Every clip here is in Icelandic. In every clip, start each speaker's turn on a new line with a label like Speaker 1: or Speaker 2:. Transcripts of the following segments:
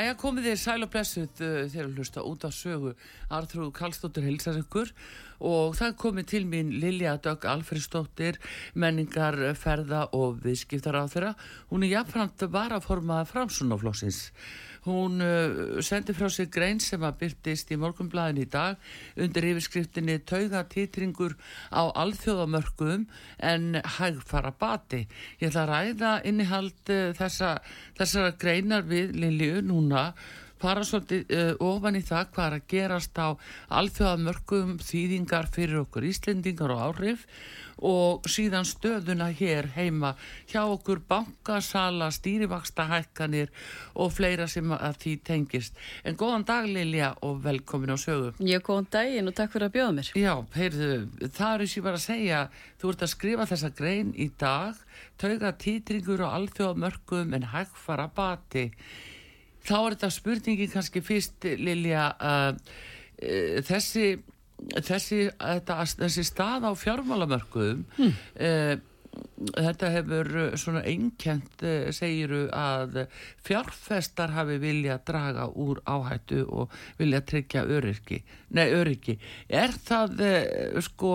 Speaker 1: Jæja, komið þið sæl og blessuð uh, þegar að hlusta út af sögu. Arþrúð Kallstóttir hilsar ykkur. Og það komið til mín Lilja Dögg Alfriðstóttir menningar, ferða og viðskiptar á þeirra. Hún er jafnframt varaformað framsunaflóksins Hún uh, sendi frá sig grein sem að byrtist í morgunblæðin í dag undir yfirskriftinni Tauga títringur á alþjóðamörkuðum en hægfara bati. Ég ætla að ræða innihald uh, þessa, þessara greinar við Lilju núna fara svolítið uh, ofan í það hvað er að gerast á alþjóðamörkuðum þýðingar fyrir okkur Íslendingar og áhrif og síðan stöðuna hér heima hjá okkur bankasala, stýrivaksta hækkanir og fleira sem að því tengist. En góðan dag Lilja og velkomin á sögu.
Speaker 2: Já, góðan daginn og takk fyrir að bjóða mér.
Speaker 1: Já, heyrðu, það er ég var að segja, þú ert að skrifa þessa grein í dag, tauga títringur og alþjóðamörkum en hægfara bati. Þá er þetta spurningi kannski fyrst Lilja, uh, uh, þessi þessi, þetta, þessi stað á fjármálamörkuðum hmm. eh, þetta hefur svona einkjent eh, segiru að fjárfestar hafi vilja draga úr áhættu og vilja tryggja öryggi nei öryggi er það sko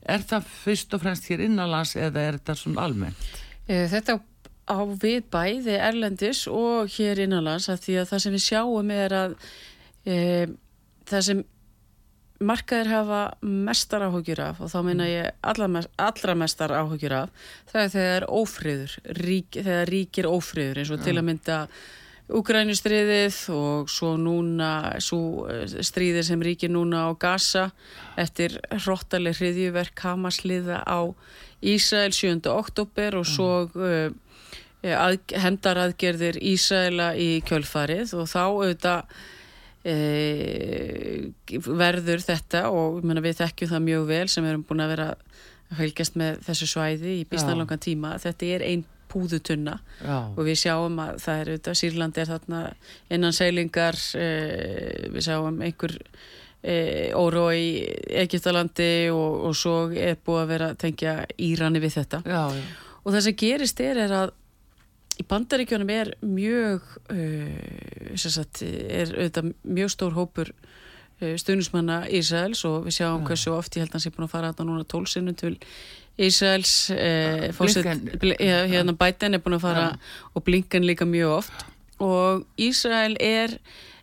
Speaker 1: er það fyrst og fremst hér innanlands eða er þetta svona almennt?
Speaker 2: Þetta á við bæði erlendis og hér innanlands að því að það sem við sjáum er að e, það sem markaðir hafa mestar áhugjur af og þá meina ég allra, allra mestar áhugjur af það er þegar ófriður rík, þegar ríkir ófriður eins og ja. til að mynda Ukrænustriðið og svo núna svo eh, stríðir sem ríkir núna á Gaza eftir hróttaleg hriðjuverk Hamasliða á Ísrael 7. oktober og svo uh, að, hendaraðgerðir Ísraela í kjölfarið og þá auðvitað e, verður þetta og menna, við þekkjum það mjög vel sem erum búin að vera að hölgjast með þessu svæði í bísnalangan tíma þetta er einn púðutunna Já. og við sjáum að það er auðvitað Sýrland er þarna innan seilingar e, við sjáum einhver e, órói í Egiptalandi og, og svo er búið að vera tengja Írani við þetta
Speaker 1: Já, ja.
Speaker 2: og það sem gerist er, er að í bandaríkjónum er mjög uh, sagt, er auðvitað mjög stór hópur uh, stuðnismanna Ísraels og við sjáum ja. hversu oft ég held að hans er búin að fara þetta núna tólsinu til Ísraels uh,
Speaker 1: Blinken
Speaker 2: ja, hérna Biden er búin að fara ja. og Blinken líka mjög oft. Og Ísrael er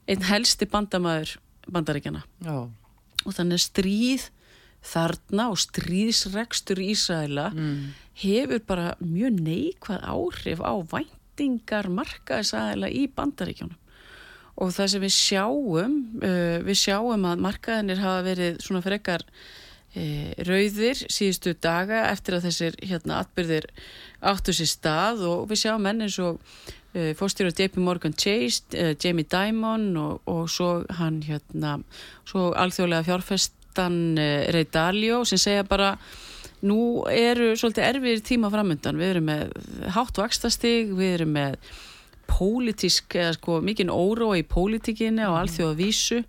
Speaker 2: einn helsti bandamæður bandaríkjana og þannig stríð þarna og stríðsregstur Ísraela mm hefur bara mjög neikvæð áhrif á væntingar markaðisæðila í bandaríkjónum og það sem við sjáum uh, við sjáum að markaðinir hafa verið svona frekar uh, rauðir síðustu daga eftir að þessir hérna atbyrðir áttu sér stað. Og við sjáum enn eins og uh, fórstjóru JP Morgan Chase, Jamie Dimon og, og svo hann hérna svo alþjóðlega fjárfestan Ray Dalio sem segja bara nú eru svolítið erfir tíma framöndan, við erum með hátt vakstastig, við erum með pólitísk, eða sko mikinn óró í pólitíkinni og alþjóða vísu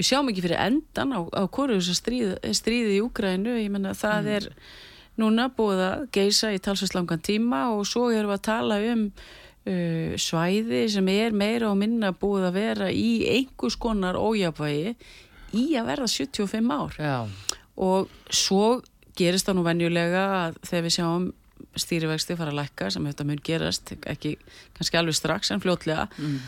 Speaker 2: við sjáum ekki fyrir endan á, á hverju þess að stríð, stríði í Úgrænu, ég menna það mm. er núna búið að geisa í talsværslangan tíma og svo erum við að tala um uh, svæði sem er meira og minna búið að vera í einhvers konar ójafvægi í að verða 75 ár
Speaker 1: Já.
Speaker 2: og svo gerist það nú venjulega að þegar við sjáum stýrivexti fara að lækka sem þetta mun gerast, ekki kannski alveg strax en fljótlega, mm.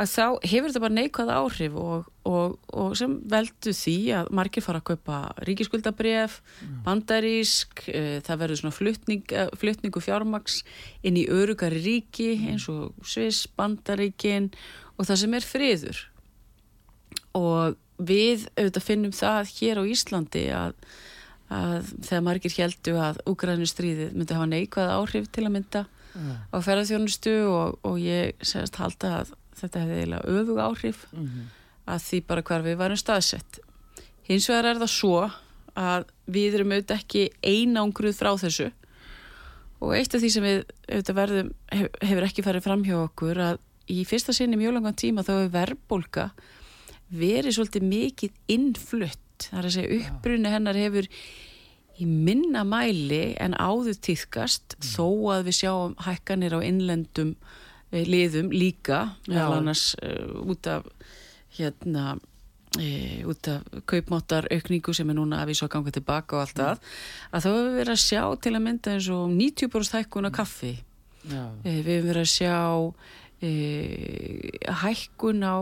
Speaker 2: að þá hefur þetta bara neikvæð áhrif og, og, og sem veldu því að margir fara að kaupa ríkiskuldabref, mm. bandarísk, e, það verður svona flutning, eh, flutningu fjármaks inn í örugari ríki mm. eins og Sviss, bandaríkin og það sem er friður. Og við auðvitað finnum það hér á Íslandi að, að þegar margir heldu að Úgrænustríðið myndi hafa neikvæð áhrif til að mynda mm. á ferðarþjónustu og, og ég segast halda að þetta hefði eiginlega öfug áhrif mm -hmm. að því bara hvar við varum staðsett hins vegar er það svo að við erum auðvitað ekki einangruð frá þessu og eitt af því sem við auðvitað verðum hef, hefur ekki farið fram hjá okkur að í fyrsta sinni mjög langan tíma þá hefur verðbólka verið svolítið mikið innflutt þar að segja uppbrunni hennar hefur í minna mæli en áður týðkast mm. þó að við sjáum hækkanir á innlendum Eh, liðum líka meðal annars uh, út af hérna e, út af kaupmáttar aukningu sem er núna að við svo ganga tilbaka og allt það mm. að þá hefur við verið að sjá til að mynda eins og 90% hækkun á kaffi. E, við hefum verið að sjá e, hækkun á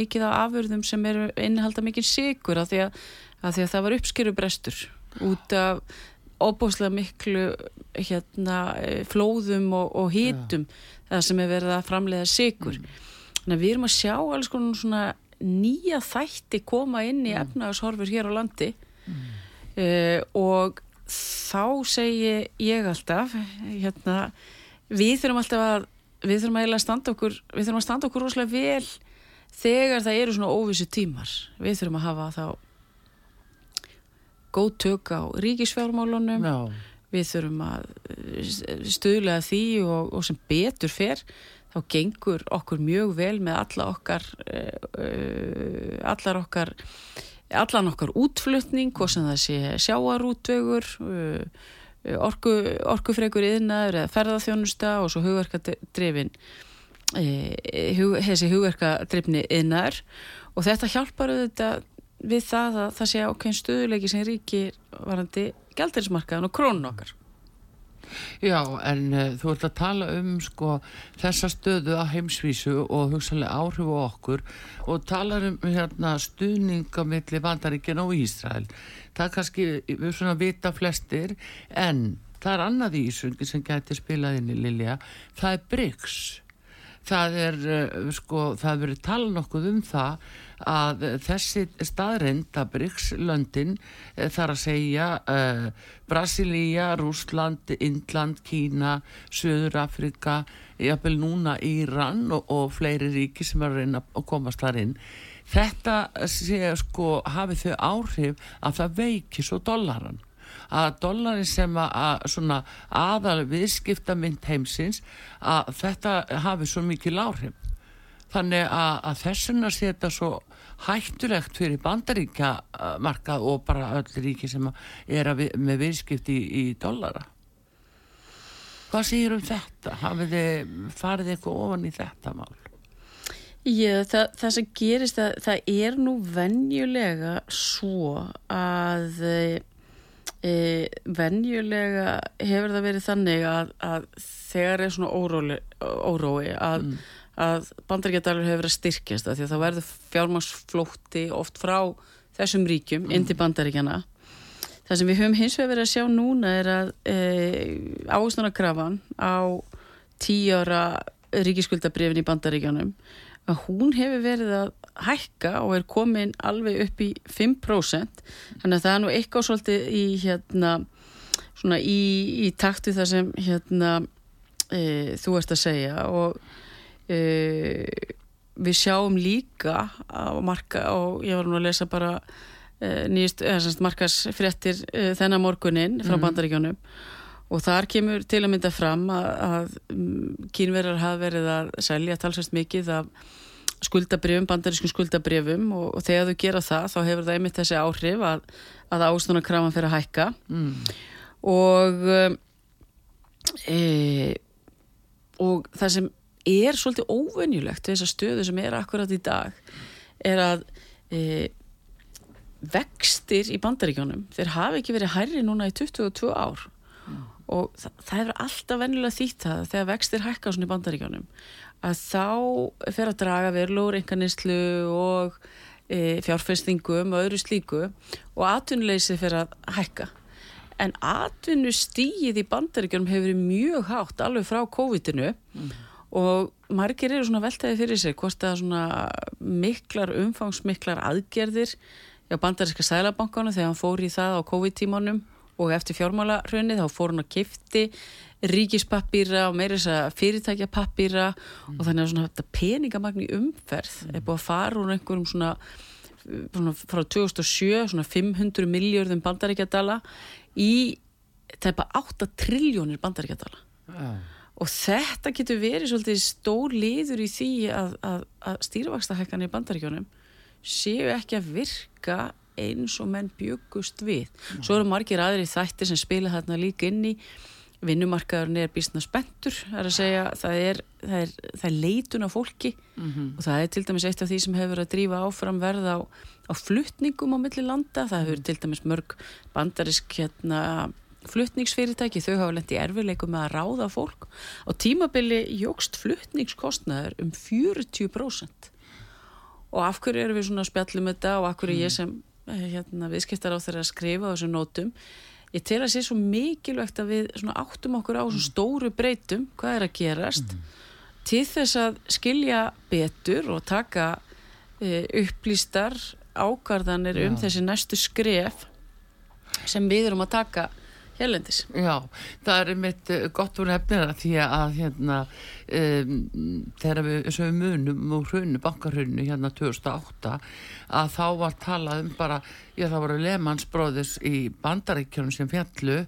Speaker 2: mikið af afurðum sem er innihalda mikið sigur af því því að það var uppskerubrestur út af óbúslega miklu hérna, flóðum og, og hítum það sem er verið að framleiða sigur mm. þannig að við erum að sjá alls konar svona nýja þætti koma inn í mm. efnagashorfur hér á landi mm. uh, og þá segi ég alltaf hérna, við þurfum alltaf að við þurfum að standa okkur við þurfum að standa okkur rosalega vel þegar það eru svona óvissu tímar. Við þurfum að hafa þá góð tök á ríkisfjármálunum. No við þurfum að eh, stuðlega því og, og sem betur fer þá gengur okkur mjög vel með alla okkar uh, allar okkar allan okkar útflutning og sem það sé sjáarútvögur uh, orku, orkufregur yðnaður eða ferðarþjónusta og svo hugverkadrifin hug, þessi hugverkadrifni yðnaður og þetta hjálpar auðvitað við það að það sé ákveðin stuðuleiki sem ríkir varandi gældirismarkaðan og krónun okkar.
Speaker 1: Já, en uh, þú ert að tala um sko þessa stöðu að heimsvísu og hugsanlega áhrif á okkur og talar um hérna stuðningamilli vandaríkjan og Ísrael. Það kannski, við svona vita flestir, en það er annað í Ísungi sem getur spilað inn í Lilja, það er BRICS. Það er, uh, sko, það verið tala nokkuð um það að þessi staðrind að Bryggs-löndin eh, þar að segja uh, Brasilia, Rúsland, Indland, Kína, Söður Afrika, jafnvel núna Íran og, og fleiri ríki sem er að reyna að komast þar inn. Þetta sé sko hafið þau áhrif að það veiki svo dollaran að dollarin sem að, að aðal viðskipta mynd heimsins að þetta hafi svo mikið láhrif þannig að, að þessuna sé þetta svo hættulegt fyrir bandaríkjamarkað og bara öll ríki sem er við, með viðskipti í, í dollara hvað segir um þetta? hafið þið farið eitthvað ofan í þetta mál?
Speaker 2: Já, það, það sem gerist það, það er nú venjulega svo að e, venjulega hefur það verið þannig að, að þegar er svona órói, órói að mm að bandaríkjadalur hefur verið að styrkjast því að það verður fjármagsflótti oft frá þessum ríkjum mm. inn til bandaríkjana það sem við höfum hins vegar verið að sjá núna er að e, áherslunakrafan á tíjára ríkiskuldabrifin í bandaríkjanum að hún hefur verið að hækka og er komin alveg upp í 5% þannig að það er nú eitthvað svolítið í hérna svona í, í taktu það sem hérna e, þú ert að segja og uh, við sjáum líka á marka og ég var nú að lesa bara nýjast, eða markasfrettir uh, þennan morgunin frá mm. bandaríkjónum og þar kemur til að mynda fram að, að um, kínverðar hafa verið að selja talsast mikið af skuldabrifum, bandarískum skuldabrifum og, og þegar þau gera það þá hefur það einmitt þessi áhrif að, að ástunarkraman fyrir að hækka mm. og e, og það sem er svolítið óvenjulegt þessar stöðu sem er akkurat í dag er að e, vextir í bandaríkjónum þeir hafi ekki verið hærri núna í 22 ár mm. og það, það hefur alltaf vennilega þýtt það þegar vextir hækka svona í bandaríkjónum að þá fer að draga verlur, enganislu og e, fjárfestingum og öðru slíku og atvinnuleysi fer að hækka en atvinnustíið í bandaríkjónum hefur verið mjög hátt alveg frá COVID-inu mm. og margir eru svona veltaði fyrir sig hvort það er svona miklar umfangsmiklar aðgerðir á bandaríska sælabankana þegar hann fór í það á COVID-tímanum og eftir fjármálarunni þá fór hann að kifti ríkispappýra og meira þess að fyrirtækja pappýra mm. og þannig að svona peningamagn í umferð mm. er búið að fara úr einhverjum svona, svona frá 2007 svona 500 miljörðum bandaríkjadala í tæpa 8 triljónir bandaríkjadala yeah. og þetta getur verið svolítið stór liður í því að, að, að stýrvaksstahækkan í bandaríkjónum séu ekki að virka eins og menn byggust við. Svo eru margir aðri þættir sem spila þarna líka inn í vinnumarkaðurinn er bísna spentur það er að segja, það er, það er, það er leitun af fólki mm -hmm. og það er til dæmis eitt af því sem hefur að drífa áfram verð á, á fluttningum á milli landa, það hefur til dæmis mörg bandarisk hérna fluttningsfyrirtæki, þau hafa lendið erfileikum með að ráða fólk. Og tímabili jógst fluttningskostnaður um 40% og af hverju erum við svona að spjallum þetta og af hverju mm. ég sem Eh, hérna, viðskiptar á þeirra að skrifa á þessum nótum ég tel að sé svo mikilvægt að við áttum okkur á mm. stóru breytum hvað er að gerast mm. til þess að skilja betur og taka e, upplýstar ágarðanir um þessi næstu skref sem við erum að taka Hérlendis.
Speaker 1: Já, það er mitt eh, gott úr hefnina því að hérna um, þegar við sögum munum úr hrunu, bankarhrunu hérna 2008 að þá var talað um bara, já það voru lemansbróðis í bandaríkjörnum sem fjallu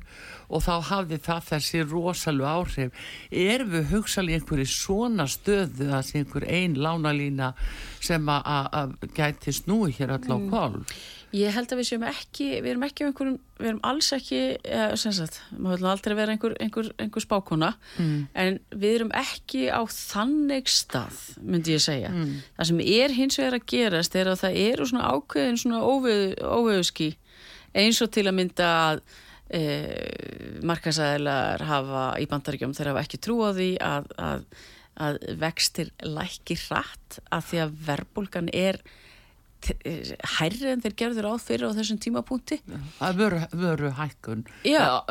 Speaker 1: og þá hafði það þessi rosalu áhrif. Er við hugsalið einhverju svona stöðu að sé einhver einn lánalína sem að gæti snúi hér öll á mm.
Speaker 2: Ég held að við séum ekki, við erum ekki einhverjum, við erum alls ekki, eh, sem sagt, maður höfum aldrei verið einhver, einhver, einhver spákona, mm. en við erum ekki á þannig stað, myndi ég segja. Mm. Það sem er hins vegar að gerast er að það eru svona ákveðin svona óvöðuski, eins og til að mynda að e, markasæðilar hafa í bandaríkjum þeir hafa ekki trú á því að, að, að vextir lækir hratt að því að verbulgan er hærri en þeir gerður á fyrir á þessum tímapunkti.
Speaker 1: Það veru, veru hækkun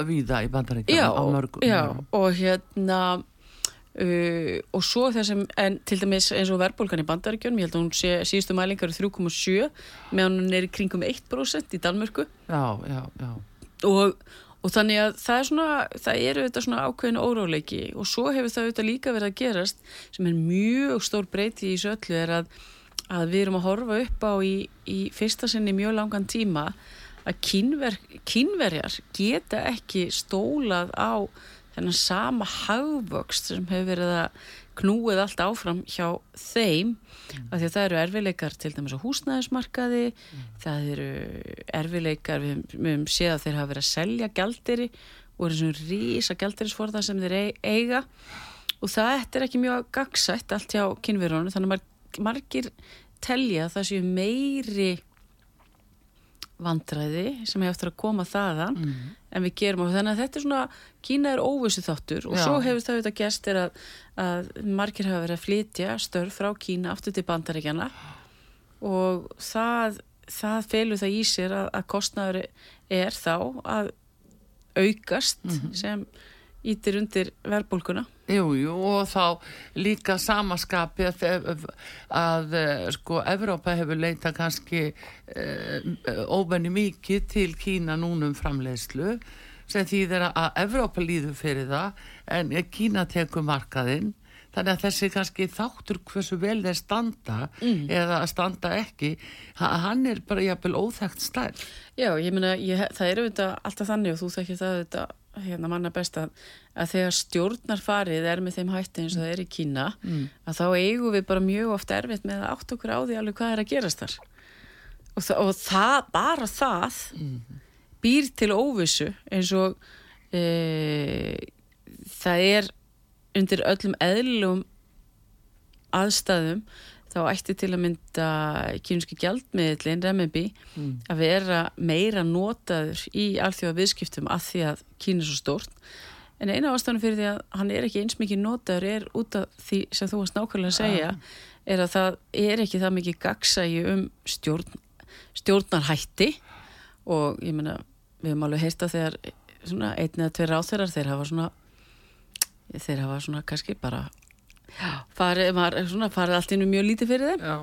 Speaker 1: viða í bandaríkjum á mörgum
Speaker 2: Já, og hérna uh, og svo þessum en til dæmis eins og verðbólgan í bandaríkjum ég held að hún sé síðustu mælingar 3,7 meðan hún er í kringum 1% í Danmörku.
Speaker 1: Já, já, já.
Speaker 2: Og, og þannig að það er svona það eru þetta svona ákveðinu óráleiki og svo hefur það auðvitað líka verið að gerast sem er mjög stór breyti í þessu öllu er að að við erum að horfa upp á í, í fyrsta sinni mjög langan tíma að kynver, kynverjar geta ekki stólað á þennan sama hagvöxt sem hefur verið að knúið allt áfram hjá þeim mm. af því að það eru erfileikar til dæmis á húsnæðismarkaði mm. það eru erfileikar við, höfum séð að þeir hafa verið að selja gældiri og eru svona rísa gældirisforða sem þeir eiga og það er ekki mjög gagsætt allt hjá kynverjónu þannig að margir telja að það séu meiri vandræði sem hefur eftir að koma þaðan mm. en við gerum á þannig að þetta er svona Kína er óvissu þáttur og Já. svo hefur það auðvitað gæst er að, að margir hafa verið að flytja störf frá Kína aftur til bandaríkjana og það, það felur það í sér að, að kostnæður er þá að aukast mm -hmm. sem ítir undir verðbólkuna
Speaker 1: Jú, jú, og þá líka samaskapi að, að, að sko, Evrópa hefur leita kannski eh, óbenni mikið til Kína núnum framleiðslu sem þýðir að Evrópa líður fyrir það en Kína tekur markaðinn. Þannig að þessi kannski þáttur hversu vel þeir standa mm. eða standa ekki hann er bara jæfnvel óþægt stærn
Speaker 2: Já, ég meina, það eru þetta alltaf þannig og þú þekkir það þetta hérna manna best að, að þegar stjórnarfarið er með þeim hætti eins og það er í Kína mm. að þá eigum við bara mjög oft erfitt með að átt okkur á því alveg hvað er að gerast þar og, þa og það, bara það mm. býr til óvissu eins og e, það er undir öllum eðlum aðstæðum þá ætti til að mynda kynski gjaldmiðlin, Remembi mm. að vera meira notaður í alþjóða viðskiptum að því að Kín er svo stórt. En eina ástæðan fyrir því að hann er ekki eins mikið notaður er út af því sem þú varst nákvæmlega að segja er að það er ekki það mikið gagsægi um stjórn, stjórnarhætti. Og ég menna við höfum alveg heist að þegar einn eða tveir áþeirar þeir hafa svona þeir hafa svona kannski bara farið, farið allt innu mjög lítið fyrir þeim
Speaker 1: já.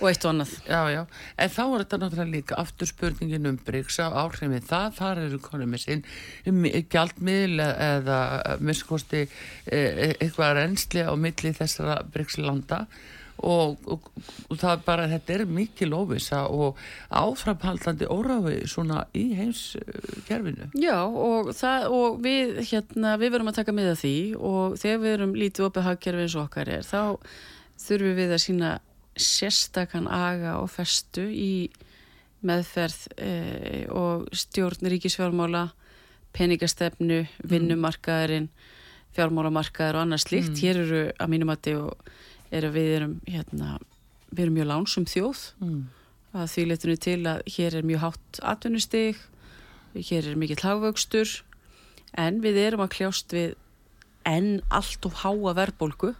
Speaker 2: og eitt og annað
Speaker 1: já, já. en þá er þetta náttúrulega líka aftur spurningin um Bryggs á áhrifin það, þar eru konum með sinn um, gjaldmiðl eða minnskosti e, e, eitthvað reynsli á milli þessara Bryggs landa og, og, og það er bara, þetta er mikið lofisa og áframhaldandi óráfi svona í heimskerfinu.
Speaker 2: Já og, það, og við hérna, við verum að taka með því og þegar við erum lítið opið hagkerfi eins og okkar er, þá þurfum við að sína sérstakann aga og festu í meðferð eh, og stjórn ríkisfjármála, peningastefnu, mm. vinnumarkaðurinn, fjármálamarkaður og annað slikt. Mm. Hér eru að mínum að þið og er að við erum hérna, við erum mjög lánsum þjóð mm. að því letinu til að hér er mjög hátt atvinnustig hér er mikið hláfaukstur en við erum að kljást við enn allt of háa verðbólgu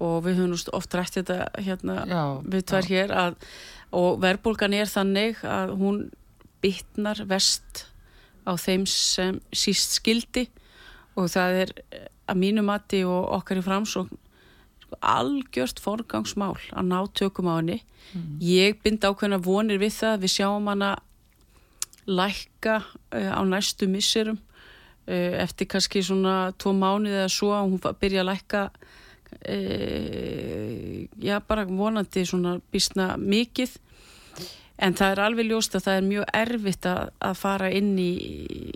Speaker 2: og við höfum oft rætt þetta hérna já, við tvær já. hér að, og verðbólgan er þannig að hún bytnar vest á þeim sem síst skildi og það er að mínu mati og okkar í framsókn algjört forgangsmál að ná tökum á henni mm. ég bind ákveðna vonir við það við sjáum hana lækka uh, á næstu misserum uh, eftir kannski svona tvo mánuði eða svo að hún byrja að lækka uh, já bara vonandi svona bísna mikið En það er alveg ljóst að það er mjög erfitt að, að fara inn í,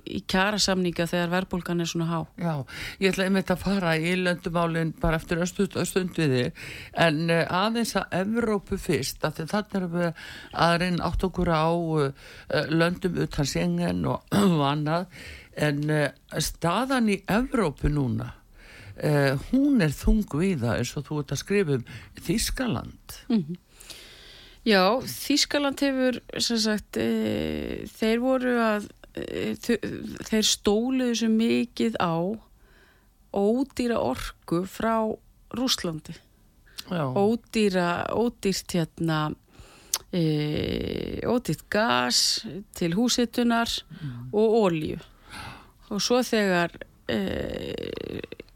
Speaker 2: í kjærasamninga þegar verbulgan er svona há.
Speaker 1: Já, ég ætla einmitt að fara í löndumálinn bara eftir östund, östund við þið en uh, aðeins að Evrópu fyrst, að þannig erum við að reyna átt okkur á uh, löndum utan sengen og, og annað en uh, staðan í Evrópu núna hún er þung við það eins og þú ert að skrifa um Þískaland. Mhm. Mm
Speaker 2: Já, Þískaland hefur sagt, e, þeir voru að e, þeir stóluðu svo mikið á ódýra orgu frá Rúslandi Já. ódýra ódýrt hérna e, ódýrt gas til húsitunar mm. og ólju og svo þegar e,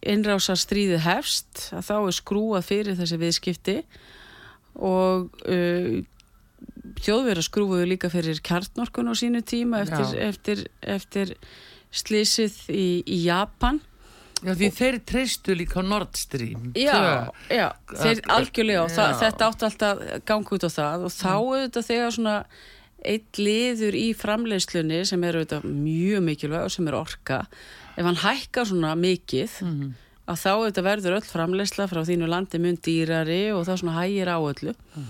Speaker 2: innrása stríði hefst að þá er skrúað fyrir þessi viðskipti og uh, þjóðverðar skrúfuðu líka fyrir kjartnorkun á sínu tíma eftir, eftir, eftir slísið í, í Japan.
Speaker 1: Já því og, þeir treystu líka Nord Stream.
Speaker 2: Já, já þeir algjörlega og það, þetta átti alltaf gangi út á það. Og þá auðvitað þegar svona eitt liður í framleiðslunni sem er auðvitað mjög mikilvæg og sem er orka ef hann hækkar svona mikið mm -hmm að þá þetta verður öll framleysla frá þínu landi mun dýrari og það svona hægir á öllu mm.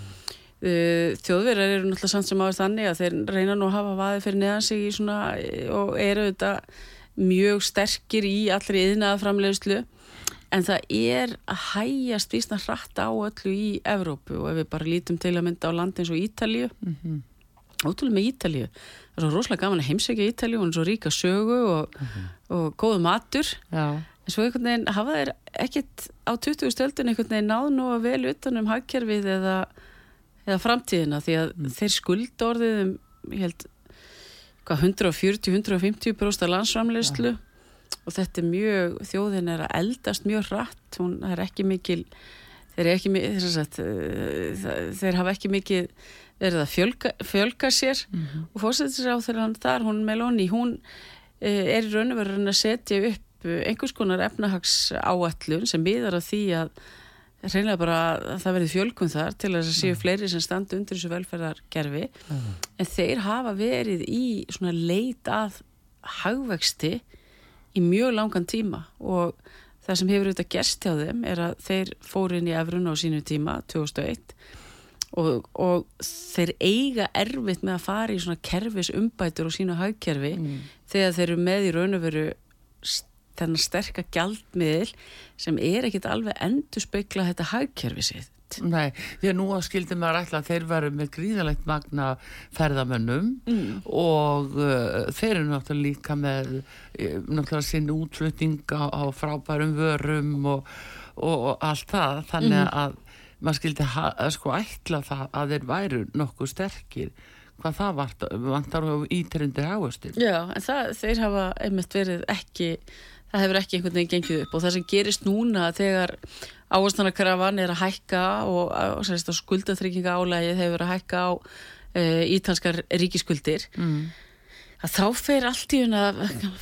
Speaker 2: þjóðverðar eru náttúrulega samt sem áður þannig að þeir reyna nú að hafa vaði fyrir neðan sig í svona og eru þetta mjög sterkir í allri yðnaða framleyslu en það er að hægjast vísna hratt á öllu í Evrópu og ef við bara lítum til að mynda á landi eins og Ítalju mm -hmm. ótrúlega með Ítalju það er svo rosalega gaman að heimsækja Ítalju og hún er svo ríka sögu og, mm -hmm. og góðu matur Já en svo einhvern veginn hafa þeir ekkit á 20. stöldun einhvern veginn náð nú að vel utanum hagkerfið eða, eða framtíðina því að mm. þeir skulda orðið um 140-150 bróst að landsframleyslu ja. og þetta er mjög þjóðin er að eldast mjög hratt hún er ekki mikil þeir, er ekki, þeir, sagt, uh, þeir hafa ekki mikil verið að fjölga, fjölga sér mm -hmm. og fórsetur sér á þegar hann þar, hún Meloni, hún uh, er í raun og verið að setja upp einhvers konar efnahags áallun sem miðar að því að reynilega bara að það verði fjölkun þar til að það séu mm. fleiri sem standi undir þessu velferðarkerfi mm. en þeir hafa verið í svona leit að hagvexti í mjög langan tíma og það sem hefur auðvitað gerst hjá þeim er að þeir fóru inn í efrun á sínu tíma 2001 og, og þeir eiga erfitt með að fara í svona kerfis umbætur og sínu hagkerfi mm. þegar þeir eru með í raun og veru þennan sterkar gjaldmiðil sem er ekkit alveg endur speikla þetta hagkerfi sitt
Speaker 1: Nei, því að nú skildi maður ætla að þeir veru með gríðalegt magna ferðamönnum mm. og uh, þeir eru náttúrulega líka með uh, náttúrulega sinn útflutning á, frábærum vörum og, og, og allt það þannig mm. að maður skildi sko ætla það að þeir væru nokkuð sterkir hvað það vart, vantar á ítryndir áherslu.
Speaker 2: Já, en það, þeir hafa einmitt verið ekki það hefur ekki einhvern veginn gengið upp og það sem gerist núna þegar áherslunakrafan er að hækka og, og, skuldatrygginga álægið hefur að hækka á e, ítalskar ríkiskuldir mm. þá fer allt í una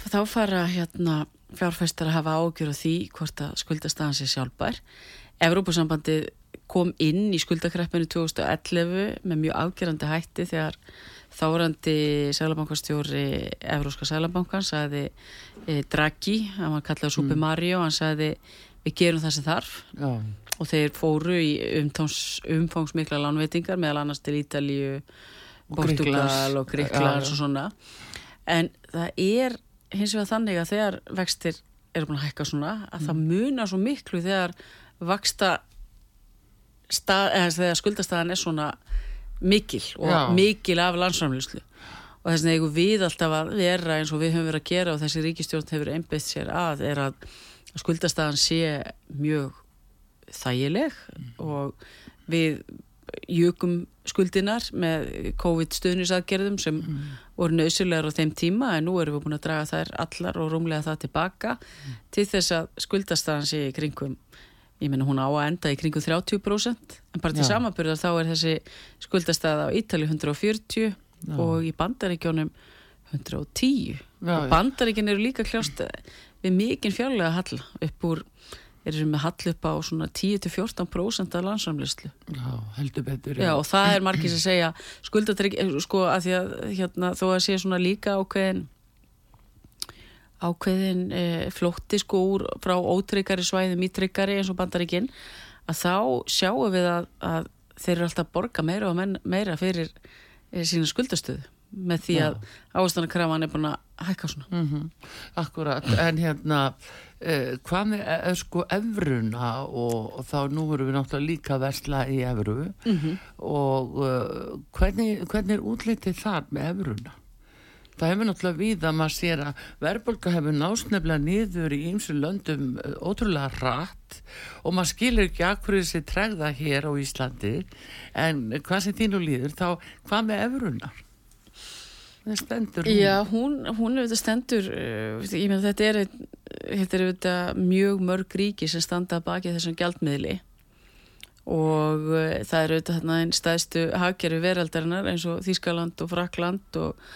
Speaker 2: þá fara hérna fjárfæstar að hafa ágjör á því hvort að skuldastafan sé sjálfbær Evrópusambandið kom inn í skuldakreppinu 2011 með mjög afgerandi hætti þegar þárandi sælabankastjóri Evróska sælabankan sagði e, Draghi, hann var kallað Super mm. Mario, hann sagði við gerum það sem þarf Já. og þeir fóru í umtáns, umfangsmikla lánveitingar meðal annars til Ítalíu Portugal og Gríklands og svona en það er hins vegar þannig að þegar vextir eru búin að hækka svona að mm. það munar svo miklu þegar vaksta stað, eða þegar skuldastæðan er svona mikil og Já. mikil af landsframlýslu og þess vegna við alltaf að vera eins og við höfum verið að gera og þessi ríkistjórn hefur einbeitt sér að er að skuldastæðan sé mjög þægileg mm. og við jökum skuldinar með COVID-stöðnisaðgerðum sem mm. voru nöðsulegar á þeim tíma en nú erum við búin að draga þær allar og rúmlega það tilbaka mm. til þess að skuldastæðan sé í kringum ég menna hún á að enda í kringu 30% en bara til samanbyrðar þá er þessi skuldastæða á Ítali 140 Já. og í bandaríkjónum 110 Já, og bandaríkinn eru líka kljást við mikinn fjárlega hall upp úr erum við hall upp á svona 10-14% af landsamlislu
Speaker 1: Já, heldur betur
Speaker 2: Já, og það er margir sem segja skuldatrygg, sko að því að hérna, þó að sé svona líka ákveðin ákveðin e, flótti sko úr frá ótryggari svæðum í tryggari eins og bandaríkinn að þá sjáum við að, að þeir eru alltaf að borga meira og men, meira fyrir e, sína skuldastöðu með því að ástanakrafan er búin að hækka svona mm -hmm.
Speaker 1: Akkurat, en hérna eh, hvað með eh, sko efruna og, og þá nú erum við náttúrulega líka versla í efru mm -hmm. og eh, hvernig, hvernig er útlitið þar með efruna? Það hefur náttúrulega við að maður sér að verðbólka hefur násnefnilega niður í ýmsu löndum eh, ótrúlega rætt og maður skilur ekki akkur þessi tregða hér á Íslandi en hvað sem þínu líður þá hvað með efrunar? Stendur
Speaker 2: hún. Já, hún, hún er auðvitað stendur ég með þetta er, þetta er auðvitað mjög mörg ríki sem standa baki þessum gjaldmiðli og uh, það er auðvitað þarna einn stæðstu hagkerfi veraldarinnar eins og Þískaland og Frakland og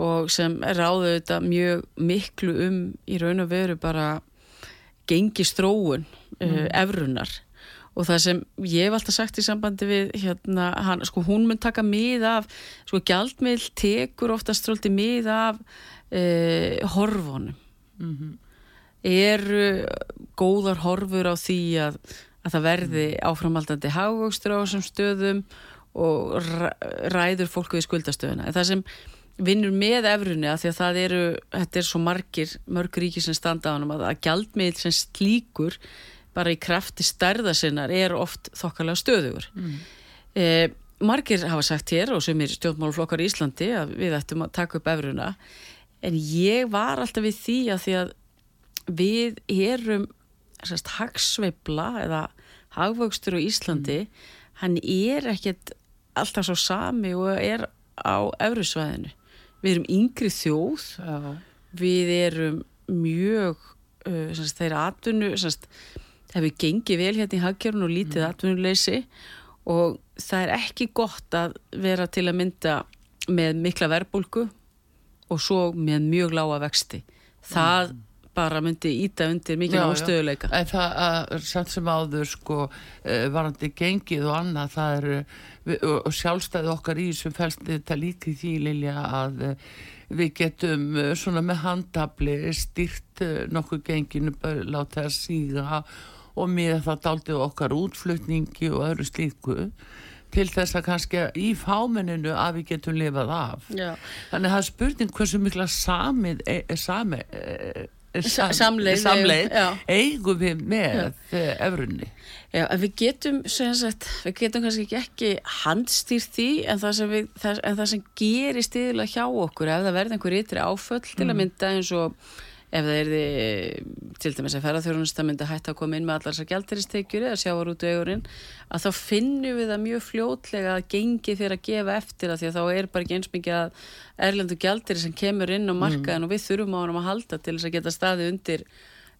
Speaker 2: og sem ráðu þetta mjög miklu um í raun og veru bara gengistróun uh, mm. uh, efrunar og það sem ég hef alltaf sagt í sambandi við hérna, hann, sko hún mun taka mið af, sko gjaldmiðl tekur oftast strólti mið af uh, horfunum mm -hmm. eru góðar horfur á því að, að það verði mm. áframaldandi hagvöxtur á þessum stöðum og ræður fólku við skuldastöðuna en það sem vinnur með efrunni að því að það eru þetta er svo margir, mörg ríki sem standa á hann að, að gjaldmiðl sem slíkur bara í krafti stærða sinnar er oft þokkalega stöðugur mm. eh, margir hafa sagt hér og sem er stjórnmáluflokkar í Íslandi að við ættum að taka upp efruna en ég var alltaf við því að því að við erum sérst, hagsveibla eða hagvöxtur á Íslandi mm. hann er ekkert alltaf svo sami og er á efrusvæðinu við erum yngri þjóð Já. við erum mjög uh, semst, þeirra atvinnu semst, það hefur gengið vel hérna í haggjörun og lítið mm. atvinnuleysi og það er ekki gott að vera til að mynda með mikla verbulgu og svo með mjög lága vexti það mm. Bara myndi íta undir mikið ástöðuleika
Speaker 1: en það er samt sem áður sko eh, varandi gengið og annað það er og sjálfstæði okkar í sem fælst þetta líki því Lilja að eh, við getum eh, svona með handabli styrt eh, nokkuð genginu láta það síga og með það daldið okkar útflutningi og öðru slíku til þess að kannski í fámenninu að við getum lifað af. Já. þannig að það er spurning hversu mikla samið er, sami, er, sam, samleið, samleið eigum við með efrunni
Speaker 2: Já, en við getum, sagt, við getum kannski ekki handstýrt því en það sem, við, það, en það sem gerir stiðilega hjá okkur ef það verður einhver ytri áföll mm. til að mm. mynda eins og ef það er því til dæmis að ferðarþjóðunist að mynda hægt að koma inn með allar þessar gælteristekjur eða sjávar út vegurinn að þá finnum við það mjög fljótlega að gengi fyrir að gefa eftir að því að þá er bara ekki eins mikið að erlendu gælteri sem kemur inn á markaðin mm. og við þurfum á hann að halda til þess að geta staði undir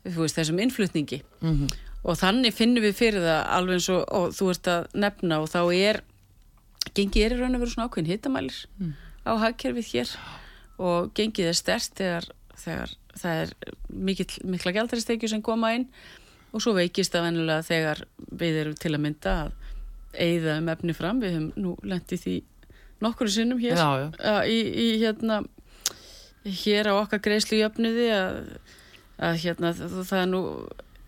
Speaker 2: veist, þessum innflutningi mm -hmm og þannig finnum við fyrir það alveg eins og, og þú ert að nefna og þá er gengið er í raun og veru svona ákveðin hittamælir mm. á hagkerfið hér og gengið er stert þegar, þegar það er mikil, mikla gældaristekju sem koma inn og svo veikist það vennulega þegar við erum til að mynda að eigða um efni fram, við höfum nú lendið því nokkru sinnum hér já, já. Í, í hérna hér á okkar greiðslu í öfniði að, að hérna það er nú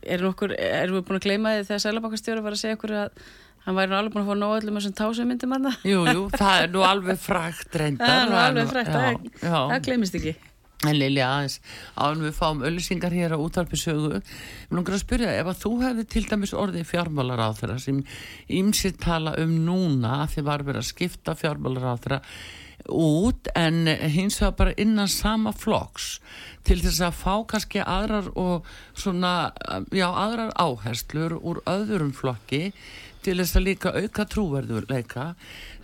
Speaker 2: erum við búin að gleyma því þegar Sælabakastjóri var að segja okkur að hann væri nú alveg búin að fá nóg öllum þessum tásumyndum hann
Speaker 1: Jú, jú, það er nú alveg frækt reyndar
Speaker 2: Það er nú alveg frækt, það gleymist ekki
Speaker 1: En Lili aðeins, áður við fáum öllisingar hér á útvarpisögu Mér langar að spyrja, ef að þú hefði til dæmis orðið fjármálar á þeirra sem ímsitt tala um núna að þið var verið að skipta fjármálar á þeirra út en hins vegar bara innan sama flokks til þess að fá kannski aðrar og svona, já, aðrar áherslur úr öðrum flokki til þess að líka auka trúverður leika.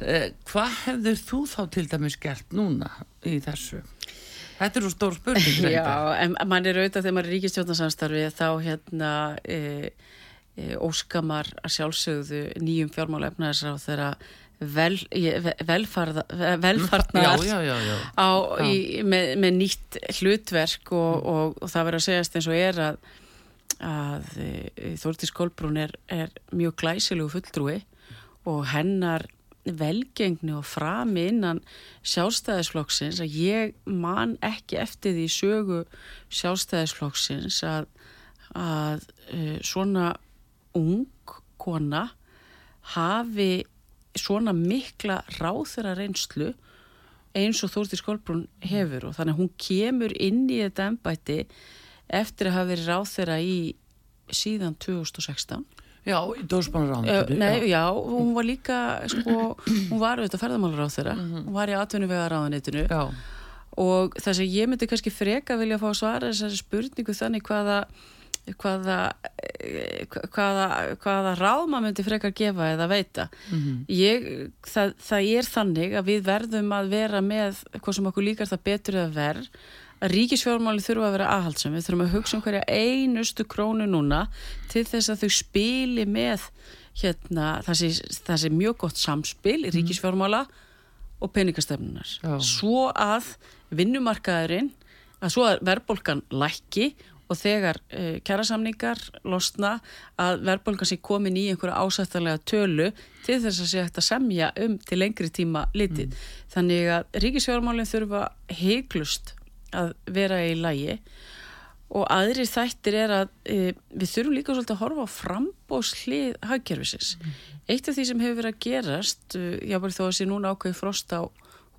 Speaker 1: Eh, hvað hefður þú þá til dæmis gert núna í þessu? Þetta er svo stór spurning.
Speaker 2: Já, en mann er auðvitað þegar maður er ríkistjóðnarsamstarfi þá hérna e, e, óskamar að sjálfsögðu nýjum fjármála þeirra vel, velfarða, velfarnar já, já, já, á, í, með, með nýtt hlutverk og, mm. og, og það verður að segjast eins og er að, að e, Þórtís Kolbrún er, er mjög glæsilegu fulltrúi og hennar velgengni og frami innan sjálfstæðisflokksins að ég man ekki eftir því sögu sjálfstæðisflokksins að, að uh, svona ung kona hafi svona mikla ráþurra reynslu eins og Þórti Skólbrún hefur og þannig að hún kemur inn í þetta ennbætti eftir að hafa verið ráþurra í síðan 2016
Speaker 1: Já, í dósbánarráðinu
Speaker 2: Nei, já, hún var líka sko, hún var auðvitað ferðamálar á þeirra mm -hmm. hún var í atvinnuvegar ráðanitinu og það sem ég myndi kannski freka vilja fá svara þessari spurningu þannig hvaða hvaða, hvaða, hvaða ráð maður myndi frekar gefa eða veita mm -hmm. ég, það, það er þannig að við verðum að vera með hvað sem okkur líkar það betur eða verð að ríkisfjármáli þurfa að vera aðhaldsam við þurfum að hugsa um hverja einustu krónu núna til þess að þau spili með hérna, það, sé, mjög gott samspil í mhm. ríkisfjármála og peningastefnunar svo að vinnumarkaðurinn að svo að verðbólkan lækki og þegar uh, kjærasamningar losna að verðbólgan sé komin í einhverja ásættalega tölu til þess að sé hægt að semja um til lengri tíma litið. Mm. Þannig að ríkisfjármálinn þurfa heiklust að vera í lægi og aðri þættir er að uh, við þurfum líka svolítið að horfa á frambóðslið hagkerfisins. Mm. Eitt af því sem hefur verið að gerast, uh, jábæri þó að sé núna ákveði frost á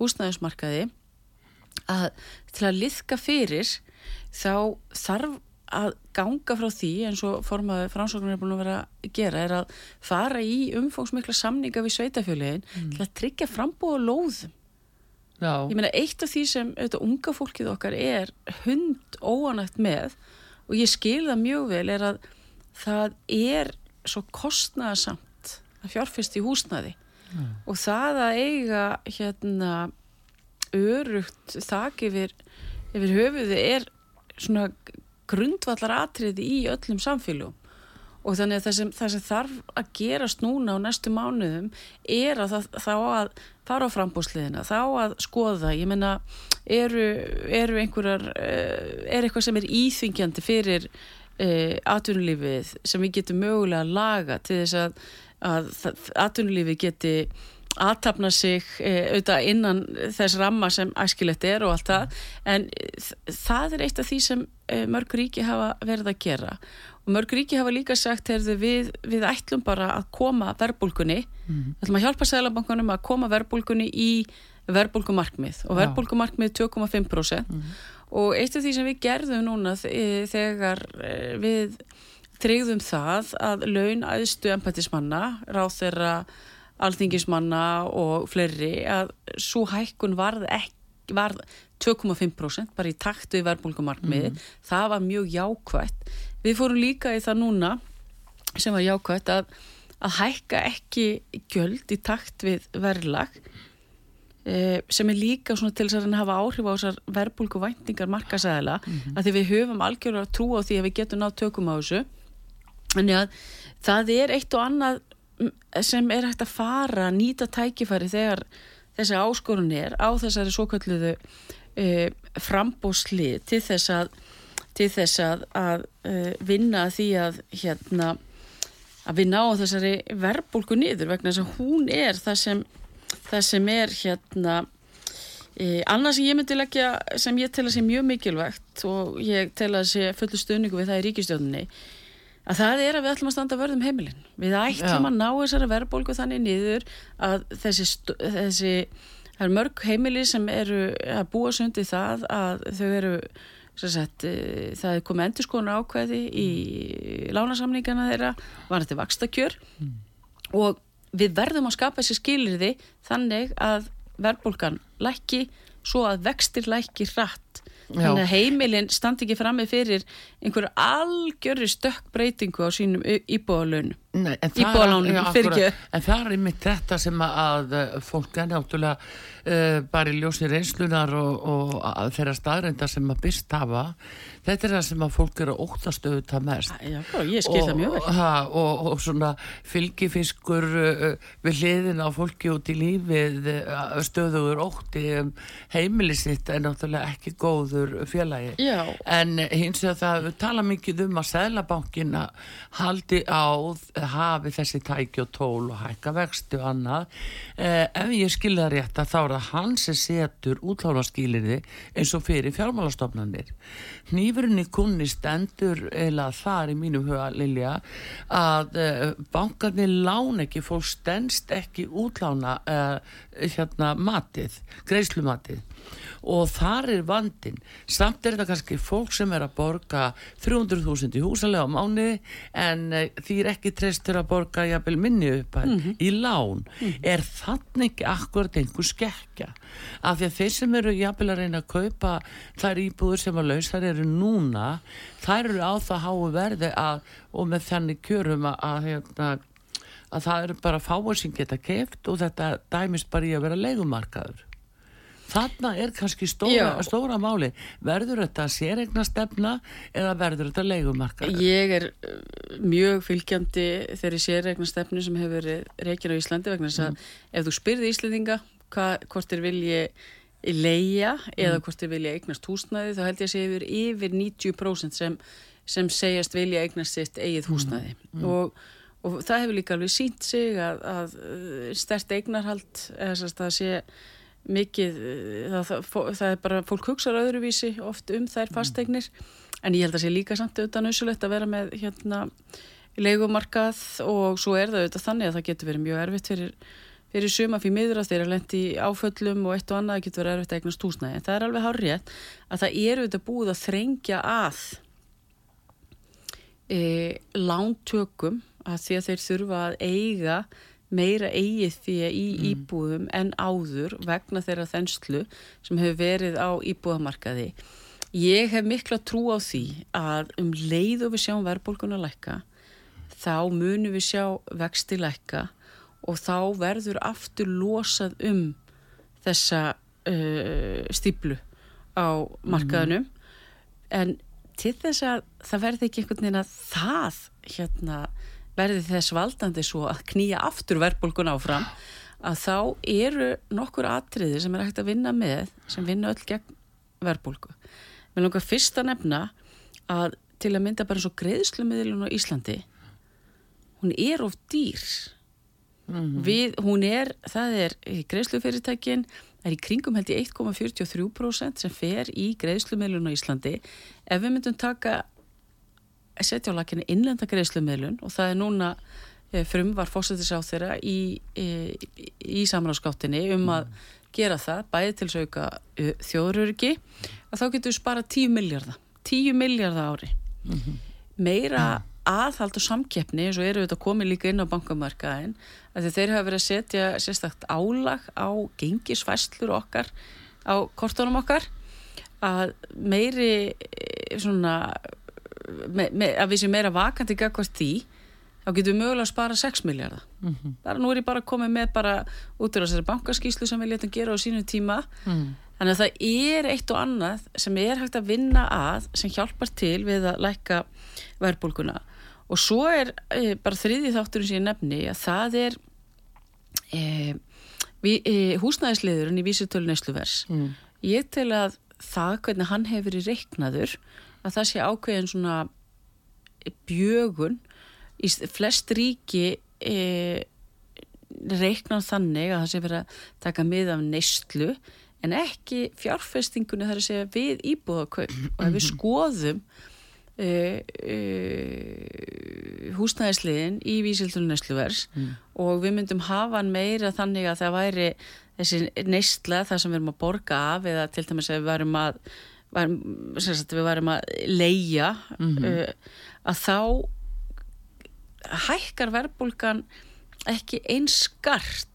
Speaker 2: húsnæðismarkaði, að til að liðka fyrir þá þarf að ganga frá því eins og formaði framsóknar er búin að vera að gera er að fara í umfóksmikla samninga við sveitafjöliðin mm. til að tryggja frambóða lóðum Já. ég meina eitt af því sem auðvitað unga fólkið okkar er hund óanægt með og ég skil það mjög vel er að það er svo kostnæðasamt að fjárfyrst í húsnæði mm. og það að eiga hérna örugt þak yfir, yfir höfuði er svona grundvallar atriði í öllum samfélugum og þannig að það sem, það sem þarf að gerast núna á næstu mánuðum er að það, þá að fara á frambúsliðina, þá að skoða ég menna, eru, eru einhverjar, eh, er eitthvað sem er íþvingjandi fyrir uh, atvinnulífið sem við getum mögulega að laga til þess að, að atvinnulífið geti aðtapna sig e, auðvitað innan þess ramma sem æskilegt er og allt það. En það er eitt af því sem e, mörg ríki hafa verið að gera mörg ríki hafa líka sagt heyrðu, við, við ætlum bara að koma verbulgunni, mm. við ætlum að hjálpa Sælabankunum að koma verbulgunni í verbulgumarkmið og verbulgumarkmið 2,5% mm. og eitt af því sem við gerðum núna þegar eh, við tryggðum það að laun aðstu empatismanna, ráð þeirra alþingismanna og fleiri að svo hækkun varð, varð 2,5% bara í takt við verðbólkumarkmiði mm. það var mjög jákvægt við fórum líka í það núna sem var jákvægt að, að hækka ekki gjöld í takt við verðlag eh, sem er líka til þess að hafa áhrif á þessar verðbólku væntingar markasæðila mm -hmm. að því við höfum algjörlega trú á því að við getum nátt tökum á þessu Þannig að það er eitt og annað sem er hægt að fara að nýta tækifæri þegar þessi áskorun er á þessari svo kalluðu e, frambósli til þess að, til þess að, að e, vinna því að hérna að við náum þessari verbulgu niður vegna þess að hún er það sem, það sem er hérna e, annars sem ég myndi leggja sem ég tel að sé mjög mikilvægt og ég tel að sé fullu stöningu við það í ríkistjóninni að það er að við ætlum að standa vörðum heimilin við ætlum Já. að ná þessari verðbólgu þannig niður að þessi, þessi það er mörg heimili sem eru að búa sundi það að þau eru sagt, e, það er komið endur skoðan ákveði í lánasamningana þeirra var þetta vakstakjör mm. og við verðum að skapa þessi skilirði þannig að verðbólgan lækki svo að vextir lækki rætt þannig að heimilin standi ekki fram með fyrir einhverju algjörri stökkbreytingu á sínum íbúðalunum íbúðalánum
Speaker 1: en það er einmitt þetta sem að fólk er náttúrulega uh, bara í ljósi reynslunar og, og þeirra staðreinda sem að byrst hafa þetta er það sem að fólk eru óttast auðvitað mest.
Speaker 2: Já, það mjög vel.
Speaker 1: Ha, og, og svona fylgifiskur uh, við hliðin á fólki út í lífið uh, stöðugur ótti um heimilisitt er náttúrulega ekki góður félagi.
Speaker 2: Já.
Speaker 1: en hins vegar það tala mikið um að Sælabankina haldi á hafi þessi tæki og tól og hækka vextu og annað. Eh, ef ég skilða rétt að þá er það hans sem setur útláðarskýliði eins og fyrir fjármálastofnanir. Nýfurinn í kunni stendur eða þar í mínum huga Lilja að uh, bankarnir lán ekki, fólk stendst ekki útlána uh, hérna matið, greiðslumatið. Og þar er vandin samt er þetta kannski fólk sem er að borga 300.000 í húsalega á mánu en uh, því er ekki treystur að borga jafnvel minni upp mm -hmm. í lán, mm -hmm. er þannig ekki akkurat einhver skekkja af því að þeir sem eru jafnvel að reyna að kaupa þær íbúður sem að laus þær eru núna, þær eru á það háu verði að, og með þannig kjörum að, að, hérna, að það eru bara fáið sem geta keft og þetta dæmist bara í að vera leikumarkaður Þarna er kannski stóra, stóra máli. Verður þetta sérregna stefna eða verður þetta leikumarkað?
Speaker 2: Ég er uh, mjög fylgjandi þeirri sérregna stefnu sem hefur reygin á Íslandi vegna þess að mm. ef þú spyrði Íslandinga hvort er vilji leia eða mm. hvort er vilja eignast húsnæði þá held ég að sé yfir yfir 90% sem, sem segjast vilja eignast sitt eigið mm. húsnæði mm. og, og það hefur líka alveg sínt sig að, að uh, stert eignarhald eða þess að það sé mikið, eh, það, það, það er bara fólk hugsaður öðruvísi oft um þær mm. fasteignir en ég held að sé líka samt auðvitað nöðsulegt að vera með hérna leikumarkað og svo er það auðvitað þannig að það getur verið mjög erfitt fyrir, fyrir suma fyrir miður að þeirra lendi áföllum og eitt og annað getur verið erfitt að eignast húsnæði en það er alveg hárið að það er auðvitað búið að þrengja að e, lántökum að því að þeir þurfa að eiga meira eigið því í mm. íbúðum en áður vegna þeirra þenslu sem hefur verið á íbúðamarkaði. Ég hef mikla trú á því að um leið og við sjáum verðbólkunar lækka þá munum við sjá vexti lækka og þá verður aftur losað um þessa uh, stíplu á markaðunum mm. en til þess að það verði ekki einhvern veginn að það hérna verði þess valdandi svo að knýja aftur verðbólgun áfram að þá eru nokkur atriðir sem er hægt að vinna með sem vinna öll gegn verðbólgu. Mér langar fyrst að nefna að til að mynda bara svo greiðslumiðlun á Íslandi hún er of dýr mm -hmm. við, hún er það er greiðslufyrirtækin er í kringum held í 1,43% sem fer í greiðslumiðlun á Íslandi ef við myndum taka setja á lakinu innlenda greiðslumiðlun og það er núna eh, frum var fósættis á þeirra í, í, í samráðskáttinni um að gera það, bæði til að auka þjóðuröryggi, að þá getur við spara 10 miljardar, 10 miljardar ári. Mm -hmm. Meira aðhald og samkeppni, eins og eru þetta komið líka inn á bankamarkaðin, að þeir hafa verið að setja sérstakt álag á gengisfæslur okkar, á kortónum okkar, að meiri svona, me, me, að við séum meira vakandi gagvart því, þá getum við mögulega að spara 6 miljardar mm -hmm. bara nú er ég bara komið með bara út af þessari bankaskíslu sem við letum gera á sínum tíma mm. þannig að það er eitt og annað sem er hægt að vinna að sem hjálpar til við að læka verbulguna og svo er e, bara þriði þátturinn sem ég nefni að það er e, e, húsnæðisliðurinn í vísutölu nesluvers mm. ég tel að það hvernig hann hefur í reiknaður að það sé ákveðin svona bjögun í flest ríki e, reiknar þannig að það sé verið að taka mið af neistlu en ekki fjárfestingunni þar að segja við íbúðakaup og ef við skoðum e, e, húsnæðisliðin í vísildunum neistluvers mm. og við myndum hafa meira þannig að það væri þessi neistla þar sem við erum að borga af eða til dæmis að við varum að varum, sagt, við varum að leia mm -hmm. að þá hækkar verbulgan ekki einskart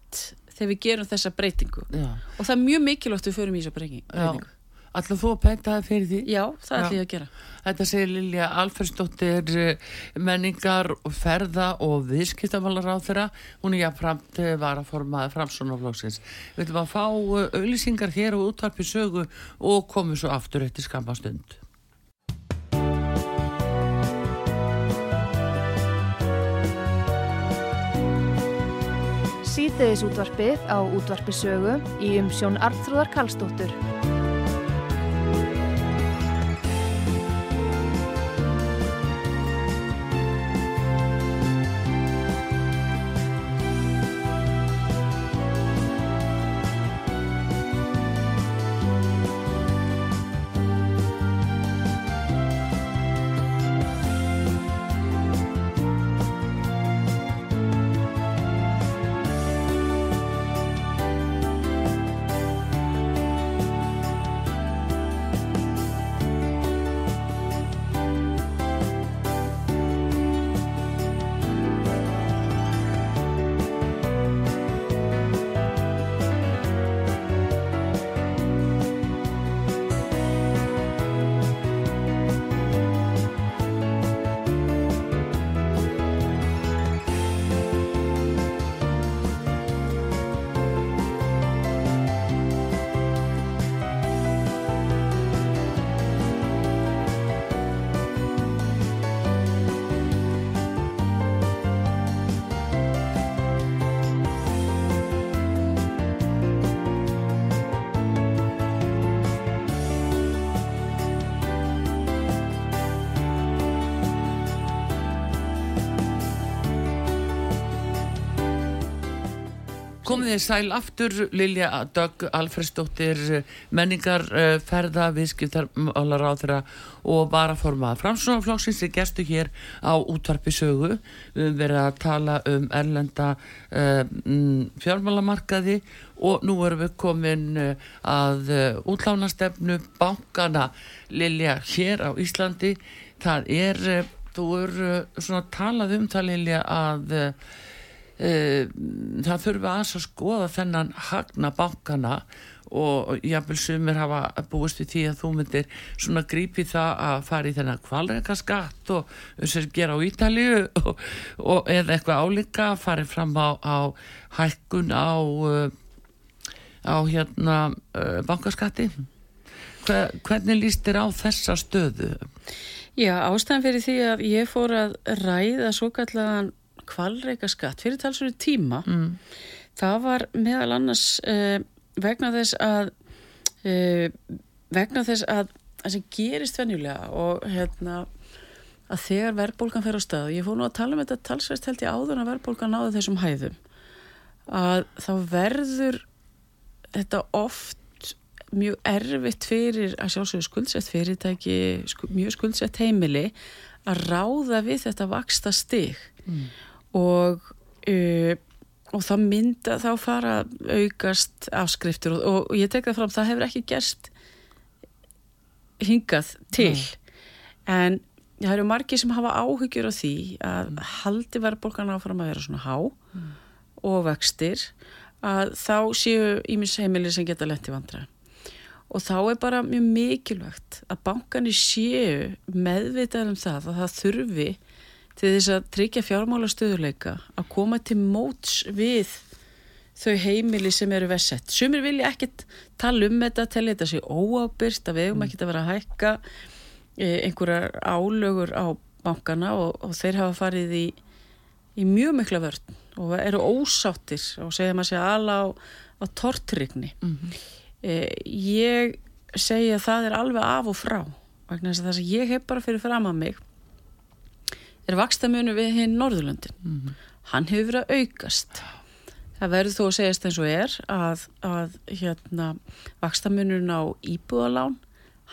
Speaker 2: þegar við gerum þessa breytingu Já. og það er mjög mikilvægt við förum í þessa breytingu
Speaker 1: Alltaf þú að pænta það fyrir því?
Speaker 2: Já, það er því að gera.
Speaker 1: Þetta segir Lilja Alfersdóttir eh, menningar, ferða og viðskiptavallar á þeirra hún er jáfnframt eh, var að formaði framsónaflóksins Við ætlum að fá eh, auðlýsingar hér og útvarpi sögu og komum svo aftur eftir skamma stund.
Speaker 3: Síðdeðis útvarpið á útvarpisögu í umsjón Arnþróðar Kallstóttur.
Speaker 1: Komið þið sæl aftur Lilja Dögg, Alfredsdóttir menningar, uh, ferða, viðskiptar álar á þeirra og varaformað framsónaflóksins er gestu hér á útvarpi sögu. Við höfum verið að tala um erlenda uh, fjármálamarkaði og nú erum við komin uh, að útlánastefnu bankana Lilja hér á Íslandi það er, þú eru svona talað um það Lilja að það þurfa að skoða þennan hagna bankana og jáfnvel sumir hafa búist við því að þú myndir svona grípi það að fara í þennan kvalreika skatt og að gera á Ítalíu og, og eða eitthvað álíka að fara fram á, á hækkun á uh, á hérna uh, bankaskatti Hver, hvernig líst þér á þessa stöðu?
Speaker 2: Já, ástæðan fyrir því að ég fór að ræða svo kallan kvalreika skatt fyrir talsverðu tíma. Mm. það var meðal annars uh, vegna þess að uh, vegna þess að það sem gerist venjulega og hérna að þegar verðbólgan fer á stað ég fór nú að tala um þetta talsverðst held ég áður að verðbólgan náðu þessum hæðum að þá verður þetta oft mjög erfitt fyrir að sjálfsögur skuldsett fyrirtæki mjög skuldsett heimili að ráða við þetta vaksta stig mm og uh, og það mynda þá fara aukast afskriftur og, og, ég tek það fram, það hefur ekki gerst hingað til mm. en það eru margi sem hafa áhyggjur á því að mm. haldi verðbólgan áfram að vera svona há mm. og vextir að þá séu ímins heimilir sem geta lett í vandra og þá er bara mjög mikilvægt að bankanir séu meðvitað um það að það þurfi til þess að tryggja fjármála stöðuleika að koma til móts við þau heimili sem eru vesett. Sumir vilja ekkert tala um þetta, tella þetta sér óábyrst að við hefum mm. ekkert að vera að hækka e, einhverjar álögur á bankana og, og þeir hafa farið í, í mjög mikla vörn og eru ósáttir og segja maður sér ala á, á tortrygni. Mm -hmm. e, ég segja að það er alveg af og frá vegna þess að það sem ég hef bara fyrir fram að mig er vakstamunu við hinn Norðurlöndin. Mm -hmm. Hann hefur verið að aukast. Það verður þó að segjast eins og er að, að hérna, vakstamunun á íbúðalán,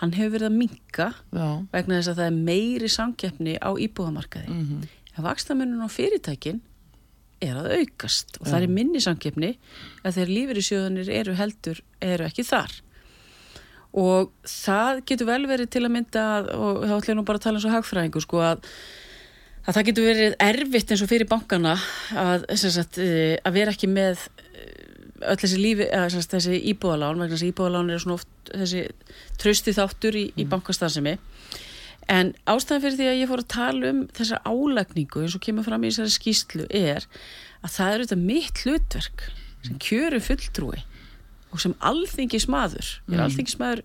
Speaker 2: hann hefur verið að minka Já. vegna þess að það er meiri samkeppni á íbúðamarkaði. Mm -hmm. En vakstamunun á fyrirtækin er að aukast og Já. það er minni samkeppni að í sjöðunir eru heldur, eru ekki þar. Og það getur vel verið til að mynda, og þá ætlum ég nú bara að tala eins og hagfræðingu, sko að að það getur verið erfitt eins og fyrir bankana að, sagt, eh, að vera ekki með eh, öll þessi lífi, eða, sagt, þessi íbúðalán vegna þessi íbúðalán er svona oft þessi trösti þáttur í, í mm. bankastarðsemi en ástæðan fyrir því að ég fór að tala um þessa álækningu eins og kemur fram í þessari skýslu er að það er auðvitað mitt hlutverk sem kjöru fulltrúi og sem alþingismadur ég er mm. alþingismadur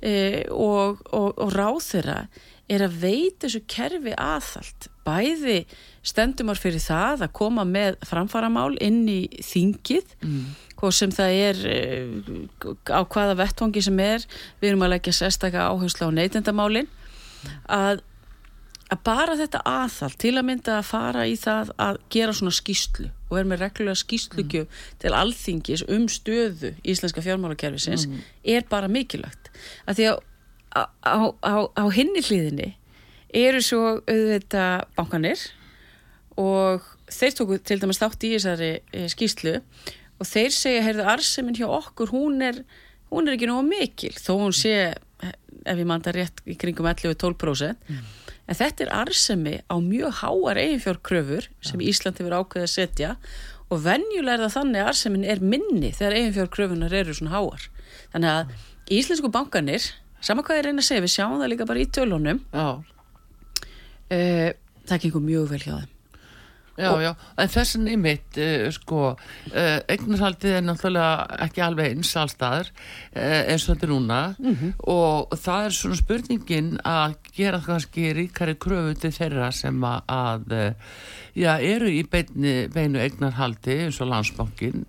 Speaker 2: e, og, og, og ráð þeirra er að veita þessu kerfi aðhald. Bæði stendumar fyrir það að koma með framfaramál inn í þingið mm. hvað sem það er eh, á hvaða vettvangi sem er. Við erum að leggja sérstaklega áherslu á neytendamálin. Að, að bara þetta aðhald til að mynda að fara í það að gera svona skýslu og er með reglulega skýslugju mm. til alþingis um stöðu íslenska fjármálakerfisins mm. er bara mikilvægt að því að á, á, á, á hinni hlýðinni eru svo auðvitað bankanir og þeir tóku til dæmis þátt í þessari e, skýslu og þeir segja, heyrðu, arseminn hjá okkur hún er, hún er ekki nógu mikil þó hún sé, ef ég manda rétt í kringum 11-12% mm. En þetta er arsemi á mjög háar eiginfjárkröfur sem ja. Ísland hefur ákveðið að setja og venjulega er það þannig að arseminn er minni þegar eiginfjárkröfunar eru svona háar. Þannig að íslensku bankanir sama hvað ég reyna að segja, við sjáum það líka bara í tölunum uh, það gengur mjög vel hjá þeim
Speaker 1: Já, og, já, en þessin í mitt uh, sko, uh, eignarhaldið er náttúrulega ekki alveg eins allstaðar eins og þetta er núna mm -hmm. og það er svona spurningin að gera kannski ríkari kröfu til þeirra sem að já, eru í beinu, beinu eignarhaldi eins og landsbankin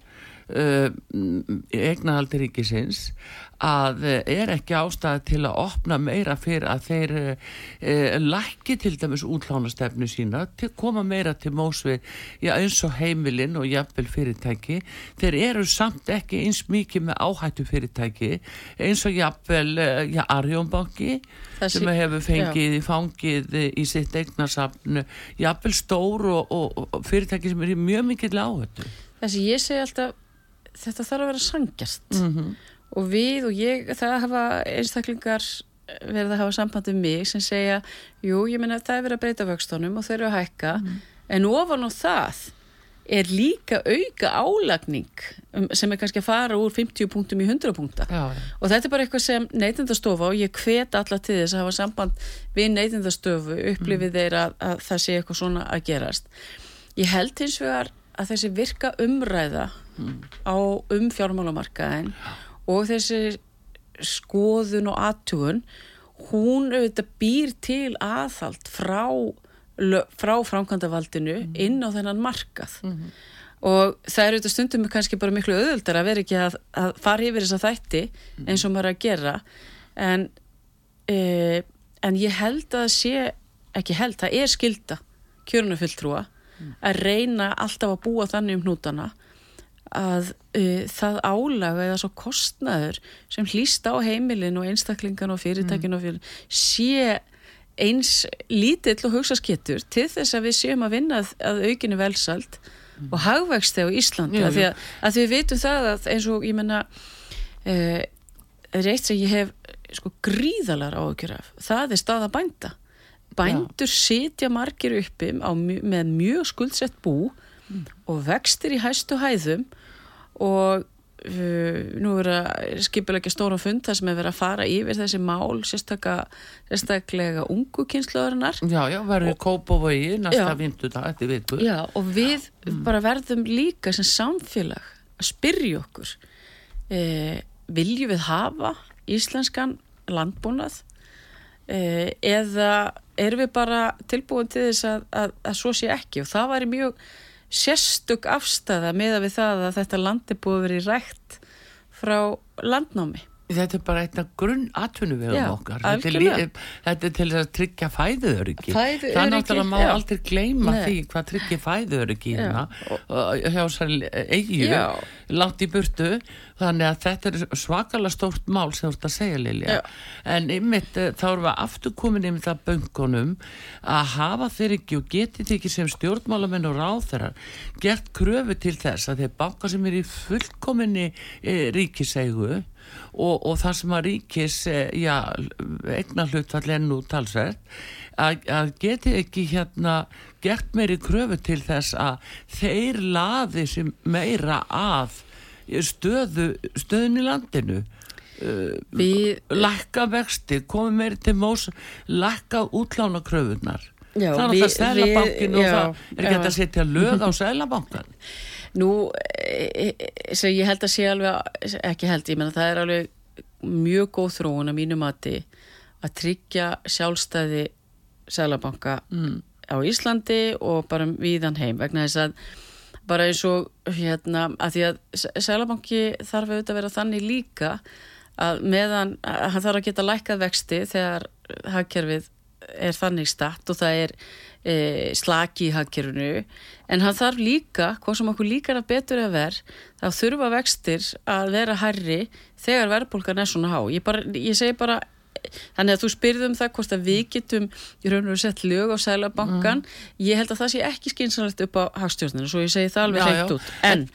Speaker 1: eignarhaldi ríkisins að eh, er ekki ástæði til að opna meira fyrir að þeir e, lækki til dæmis útlánastefnu sína til að koma meira til mósvið já, eins og heimilinn og jafnvel fyrirtæki. Þeir eru samt ekki eins mikið með áhættu fyrirtæki eins og jafnvel já, Arjónbanki sem hefur fengið já. í fangið í sitt eignarsafnu jafnvel stór og, og, og fyrirtæki sem er mjög mikið áhættu.
Speaker 2: Þessi ég segi alltaf þetta þarf að vera sangjast mm -hmm og við og ég, það hafa einstaklingar verið að hafa samband um mig sem segja, jú, ég menna það er verið að breyta vöxtunum og þau eru að hækka mm. en ofan á það er líka auka álagning um, sem er kannski að fara úr 50 punktum í 100 punkta já, og þetta er bara eitthvað sem neytindastofa og ég hvet alla til þess að hafa samband við neytindastofu upplifið mm. þeirra að, að það sé eitthvað svona að gerast ég held hins vegar að þessi virka umræða mm. á um fjármálamarkaðin og þessi skoðun og aðtugun hún auðvitað býr til aðhald frá, frá framkvæmdavaldinu mm. inn á þennan markað mm -hmm. og það er auðvitað stundum kannski bara miklu auðvöldar að vera ekki að, að fara yfir þessa þætti mm. eins og maður að gera en, e, en ég held að sé ekki held, það er skilda kjörnufulltrúa mm. að reyna alltaf að búa þannig um hnútana að uh, það álaga eða svo kostnaður sem hlýst á heimilin og einstaklingan og fyrirtækin mm. og fyrir sé eins lítill og hugsaskettur til þess að við séum að vinna að, aukinu velsald mm. og hagvexti á Íslandi að því að, að við veitum það að eins og ég menna uh, reitt sem ég hef sko gríðalar áökjur af það er staða bænda bændur Já. sitja margir uppi með mjög skuldsett bú mm. og vextir í hæstu hæðum og Uh, nú er að skipilegja stóra fund þar sem er verið að fara yfir þessi mál sérstaklega ungu kynsluðarinnar
Speaker 1: Já, já, verður kóp og vögi næsta vindu það, þetta veitur
Speaker 2: Já, og við mm. bara verðum líka sem samfélag að spyrja okkur eh, viljum við hafa íslenskan landbúnað eh, eða erum við bara tilbúin til þess að, að, að svo sé ekki og það væri mjög sérstök afstæða með að við það að þetta landi búið verið rægt frá landnámi.
Speaker 1: Þetta er bara einna grunn atvinnuvegum okkar. Þetta er, þetta er til að tryggja fæðuöryggi. Fæðuöryggi, Það náttúrulega má já. aldrei gleyma Nei. því hvað tryggja fæðuöryggi hérna hjá þessar eigju látt í burtu. Þannig að þetta er svakalega stórt mál sem þú ert að segja Lilja. En ymmit eh, þá erum við aftur komin yfir það böngunum að hafa þeir ekki og geti þeir ekki sem stjórnmálamenn og ráþærar gert kröfu til þess að þeir báka sem er í fullkominni e, ríkiseigu og, og það sem að ríkis eh, já, egnar hlutfall ennú talsvert að, að geti ekki hérna gert meiri kröfu til þess að þeir laði sem meira að stöðu stöðun í landinu. Uh, Við... lækka vexti komið meiri til mós lækka útlána kröfunar Já, þannig að það er sælabankin og það er ekki að setja lög á sælabankan
Speaker 2: Nú, e, e, sem ég held að sé alveg, ekki held, ég menna það er alveg mjög góð þróun að mínu mati að tryggja sjálfstæði Sælabanka mm. á Íslandi og bara viðan heim vegna þess að bara eins og hérna að því að Sælabanki þarf auðvitað að vera þannig líka að meðan hann þarf að geta lækkað vexti þegar hagkerfið er þannig statt og það er e, slaki í hagkerfinu en hann þarf líka, hvað sem okkur líkar að betur að verð, þá þurfa vextir að vera herri þegar verðbólgan er svona há. Ég, bara, ég segi bara þannig að þú spyrðum það hvort að við getum í raun og sett lög á sælabankan mm. ég held að það sé ekki skynsanlegt upp á hagstjórninu, svo ég segi það alveg hreitt út en,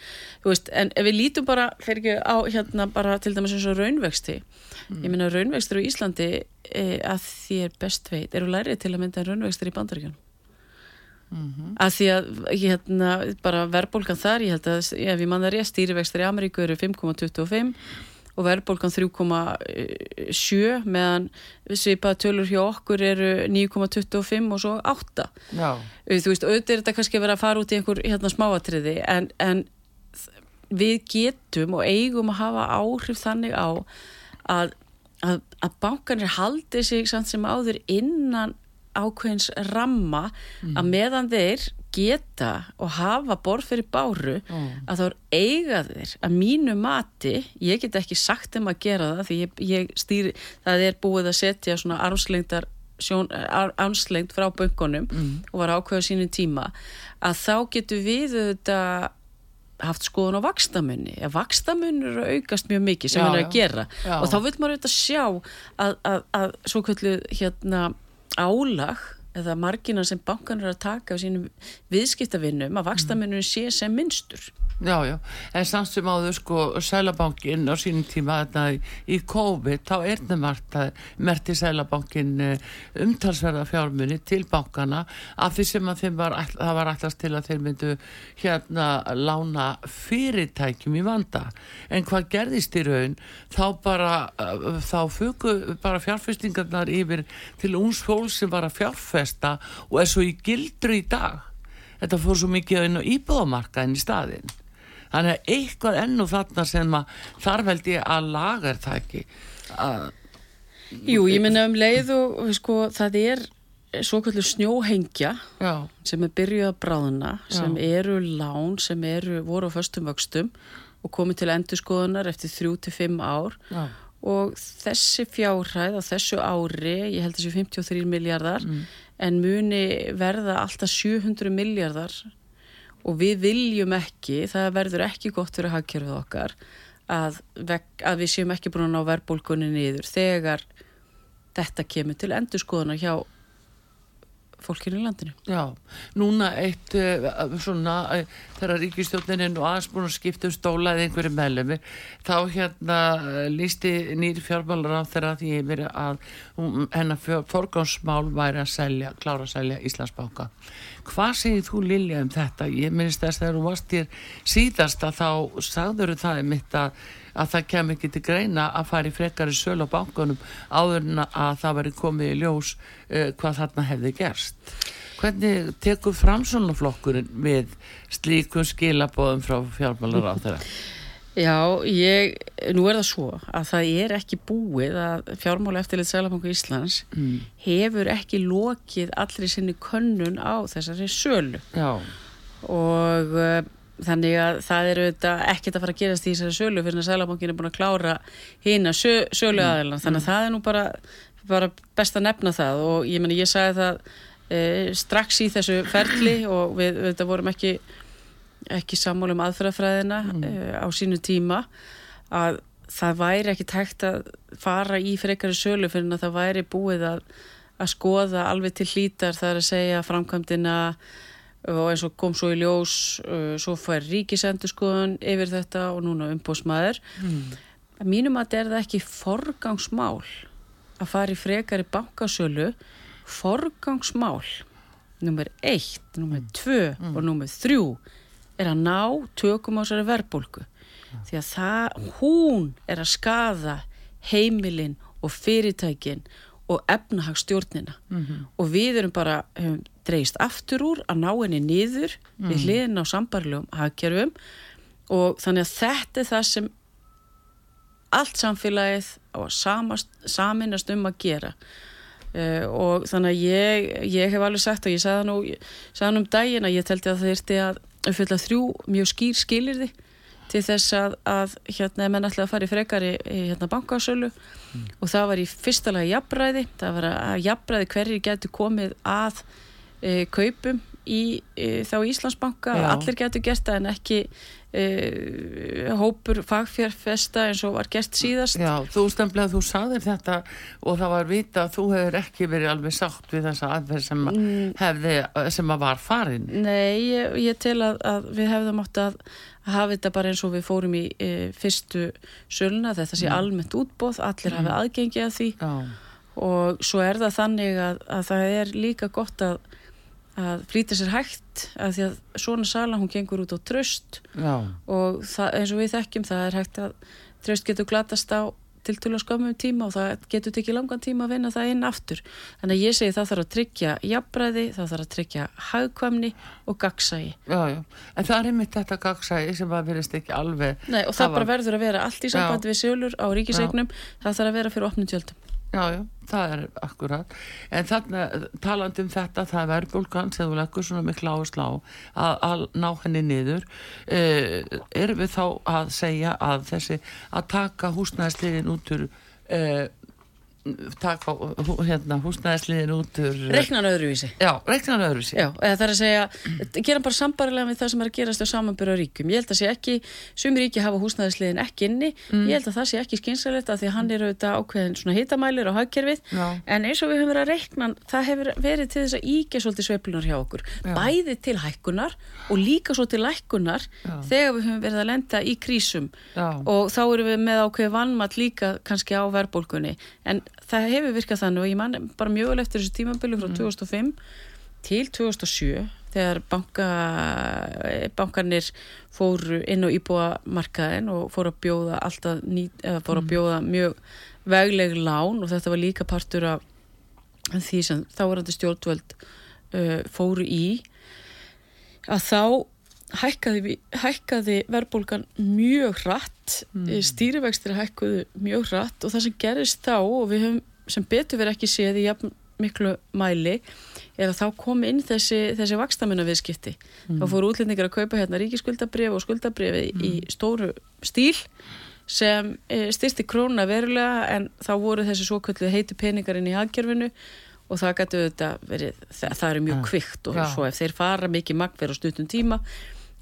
Speaker 2: veist, en ef við lítum bara fyrir ekki á hérna bara til dæmis eins og raunvexti mm. ég minna raunvextir á Íslandi e, að því er best veit, eru lærið til að mynda raunvextir í bandaríkjum mm -hmm. að því að hérna, bara verðbólgan þar, ég held að ef ég manna rétt, stýrivextir í Ameríku eru 5,25 og verðbólgan 3,7 meðan svipaða tölur hjá okkur eru 9,25 og svo 8 Já. þú veist, auðvitað er þetta kannski að vera að fara út í einhver hérna, smáatriði en, en við getum og eigum að hafa áhrif þannig á að, að, að bankanir haldi sig samt sem áður innan ákveðins ramma mm. að meðan þeir geta og hafa borð fyrir báru mm. að þá er eigaðir að mínu mati, ég get ekki sagt um að gera það því ég, ég stýri það er búið að setja svona armslengdar armslengt frá böngunum mm. og var ákveða sínum tíma að þá getur við þetta haft skoðun á vakstamunni ef vakstamunni eru aukast mjög mikið sem já, erum að gera já. og þá vil maður auðvitað sjá að, að, að svo kvöldu hérna álag eða margina sem bankan er að taka á sínum viðskiptavinnum að vakstaminnum sé sem minnstur.
Speaker 1: Já, já, en samt sem áður sko Sælabankin á sínum tíma þetta í COVID, þá er það mert í Sælabankin eh, umtalsverða fjármunni til bankana af því sem að þeim var, það var allast til að þeir myndu hérna lána fyrirtækjum í vanda. En hvað gerðist í raun? Þá bara, eh, þá fugu bara fjárfestingarnar yfir til uns fólk sem var að fjárfesta og er svo í gildru í dag þetta fór svo mikið inn á íbúðamarkaðin í staðin þannig að eitthvað ennu þarna sem þarf held ég að laga er það ekki að,
Speaker 2: Jú, ég minna um leið og sko, það er svo kallur snjóhengja Já. sem er byrjuð að bráðuna sem Já. eru lán, sem eru voru á föstum vöxtum og komið til endurskoðunar eftir þrjú til fimm ár Já. og þessi fjárhæð á þessu ári, ég held þessu 53 miljardar mm. En muni verða alltaf 700 miljardar og við viljum ekki, það verður ekki gott fyrir hagkjörfið okkar að, að við séum ekki búin að ná verbulgunni niður þegar þetta kemur til endurskoðuna hjá fólkinu í landinu.
Speaker 1: Já, núna eitt uh, svona, uh, þegar ríkistjónin er nú aðeins búin að skipta um stólaði einhverju meðlemi, þá hérna uh, lísti nýri fjármálar á þeirra því yfir að hennar forgámsmál væri að selja, klára að selja Íslandsbáka. Hvað segir þú Lilja um þetta? Ég minnst þess að þegar þú varst hér síðast að þá sagður það um mitt að að það kem ekki til greina að fara í frekari söl á bankunum áður en að það veri komið í ljós uh, hvað þarna hefði gerst. Hvernig tekur framsónaflokkurinn við slíkum skilabóðum frá fjármálar á þeirra?
Speaker 2: Já, ég, nú er það svo að það er ekki búið að fjármála eftirlið Sælabanku Íslands mm. hefur ekki lokið allri sinni könnun á þessari sölu
Speaker 1: Já.
Speaker 2: og uh, þannig að það eru ekkert að fara að gerast í þessari sölu fyrir að Sælabankin er búin að klára hýna sö, sölu aðeins mm. þannig að það er nú bara, bara best að nefna það og ég menna ég sagði það e, strax í þessu ferli og við, við vorum ekki ekki sammálum aðfærafræðina mm. e, á sínu tíma að það væri ekki tækt að fara í frekari sölu fyrir að það væri búið að, að skoða alveg til hlítar það er að segja framkvæmdina og eins og kom svo í ljós uh, svo fær ríkisendurskoðun yfir þetta og núna umbósmaður mm. mínum að þetta er það ekki forgangsmál að fara í frekari bankasölu forgangsmál nummer 1, nummer 2 mm. og nummer 3 er að ná tökum á sér verðbólku mm. því að það, hún er að skada heimilinn og fyrirtækin og efnahagstjórnina mm -hmm. og við erum bara um, dreist aftur úr að ná henni nýður mm. við hliðin á sambarlegum hagkerfum og þannig að þetta er það sem allt samfélagið á að samast, saminast um að gera uh, og þannig að ég, ég hef alveg sagt og ég sagði nú, sagði um daginn að ég telti að það erti að uppfylla þrjú mjög skýr skilir því til þess að, að hérna menn ætlaði að fara í frekari hérna bankásölu mm. og það var í fyrsta lagi jafnbræði, það var að jafnbræði hverjir getur komið að e, kaupum í e, þá Íslandsbanka, Já. allir getur gert það en ekki Uh, hópur fagfjárfesta eins og var gert síðast
Speaker 1: Já, þú stemplað, þú sagðir þetta og það var vita að þú hefur ekki verið alveg sátt við þessa aðverð sem, mm. hefði, sem að var farin
Speaker 2: Nei, ég, ég tel að, að við hefðum átt að hafa þetta bara eins og við fórum í e, fyrstu söluna, þetta sé mm. almennt útbóð allir mm. hafi aðgengi að því Já. og svo er það þannig að, að það er líka gott að að flýta sér hægt að því að svona sala hún gengur út á tröst Já. og það, eins og við þekkjum það er hægt að tröst getur glatast á til til að skamum tíma og það getur tekið langan tíma að vinna það inn aftur. Þannig að ég segi það þarf að tryggja jafnbræði, það þarf að tryggja hagkvæmni og gagsægi
Speaker 1: Já, já, en það er einmitt þetta gagsægi sem að verðist ekki alveg
Speaker 2: Nei, og það, það bara var... verður að vera allt í sambandi við sjálfur á ríkisegnum, það þarf að vera fyrir opnum tjöldum
Speaker 1: Já, já, það er akkurat. En þannig talandi um þetta það er verðbólgan sem þú leggur svona miklu áherslu á að, að ná henni niður. Eh, erum við þá að segja að þessi að taka húsnæðsliðin út úr eh, taka hérna, húsnæðisliðin út úr
Speaker 2: Reknan öðruvísi.
Speaker 1: Já, reknan öðruvísi.
Speaker 2: Já, það er að segja, gera bara sambarilega með það sem er að gerast á samanbyrja ríkum Ég held að sé ekki, sumir ríki hafa húsnæðisliðin ekki inni. Mm. Ég held að það sé ekki skynsalegt að því hann er auðvitað ákveðin svona hitamælir á hagkerfið. Já. En eins og við höfum verið að rekna, það hefur verið til þess að íkja svolítið sveiplunar hjá okkur. Já. Bæði til hækkunar og líka svo til lækkunar Þegar við höfum verið að lenda í krísum. Og þá erum við með ákveð vannmatt líka kannski á verðbólkunni En það hefur virkað þannig og ég man bara mjög vel eftir þessu tímabili frá mm. 2005 til 2007 þegar banka, bankanir fóru inn á íbúamarkaðin og fóru að bjóða alltaf eða fóru að mm. bjóða mjög vegleg lán og þetta var líka partur af því sem þáverandi stjórnvöld uh, fóru í að þá hækkaði, hækkaði verðbólgan mjög hratt mm. Stýrivextir hækkuðu mjög hratt og það sem gerist þá og við höfum sem betur verið ekki séð í jafn miklu mæli er að þá kom inn þessi, þessi vakstamunna viðskipti mm. þá fóru útlendingar að kaupa hérna ríkiskuldabrif og skuldabrifi mm. í stóru stíl sem eh, styrsti krónuna verulega en þá voru þessi svo köllu heiti peningar inn í haggjörfinu og það getur þetta verið, það, það er mjög ja. kvikt og ja. svo ef þeir fara mikið magverð á stundum tíma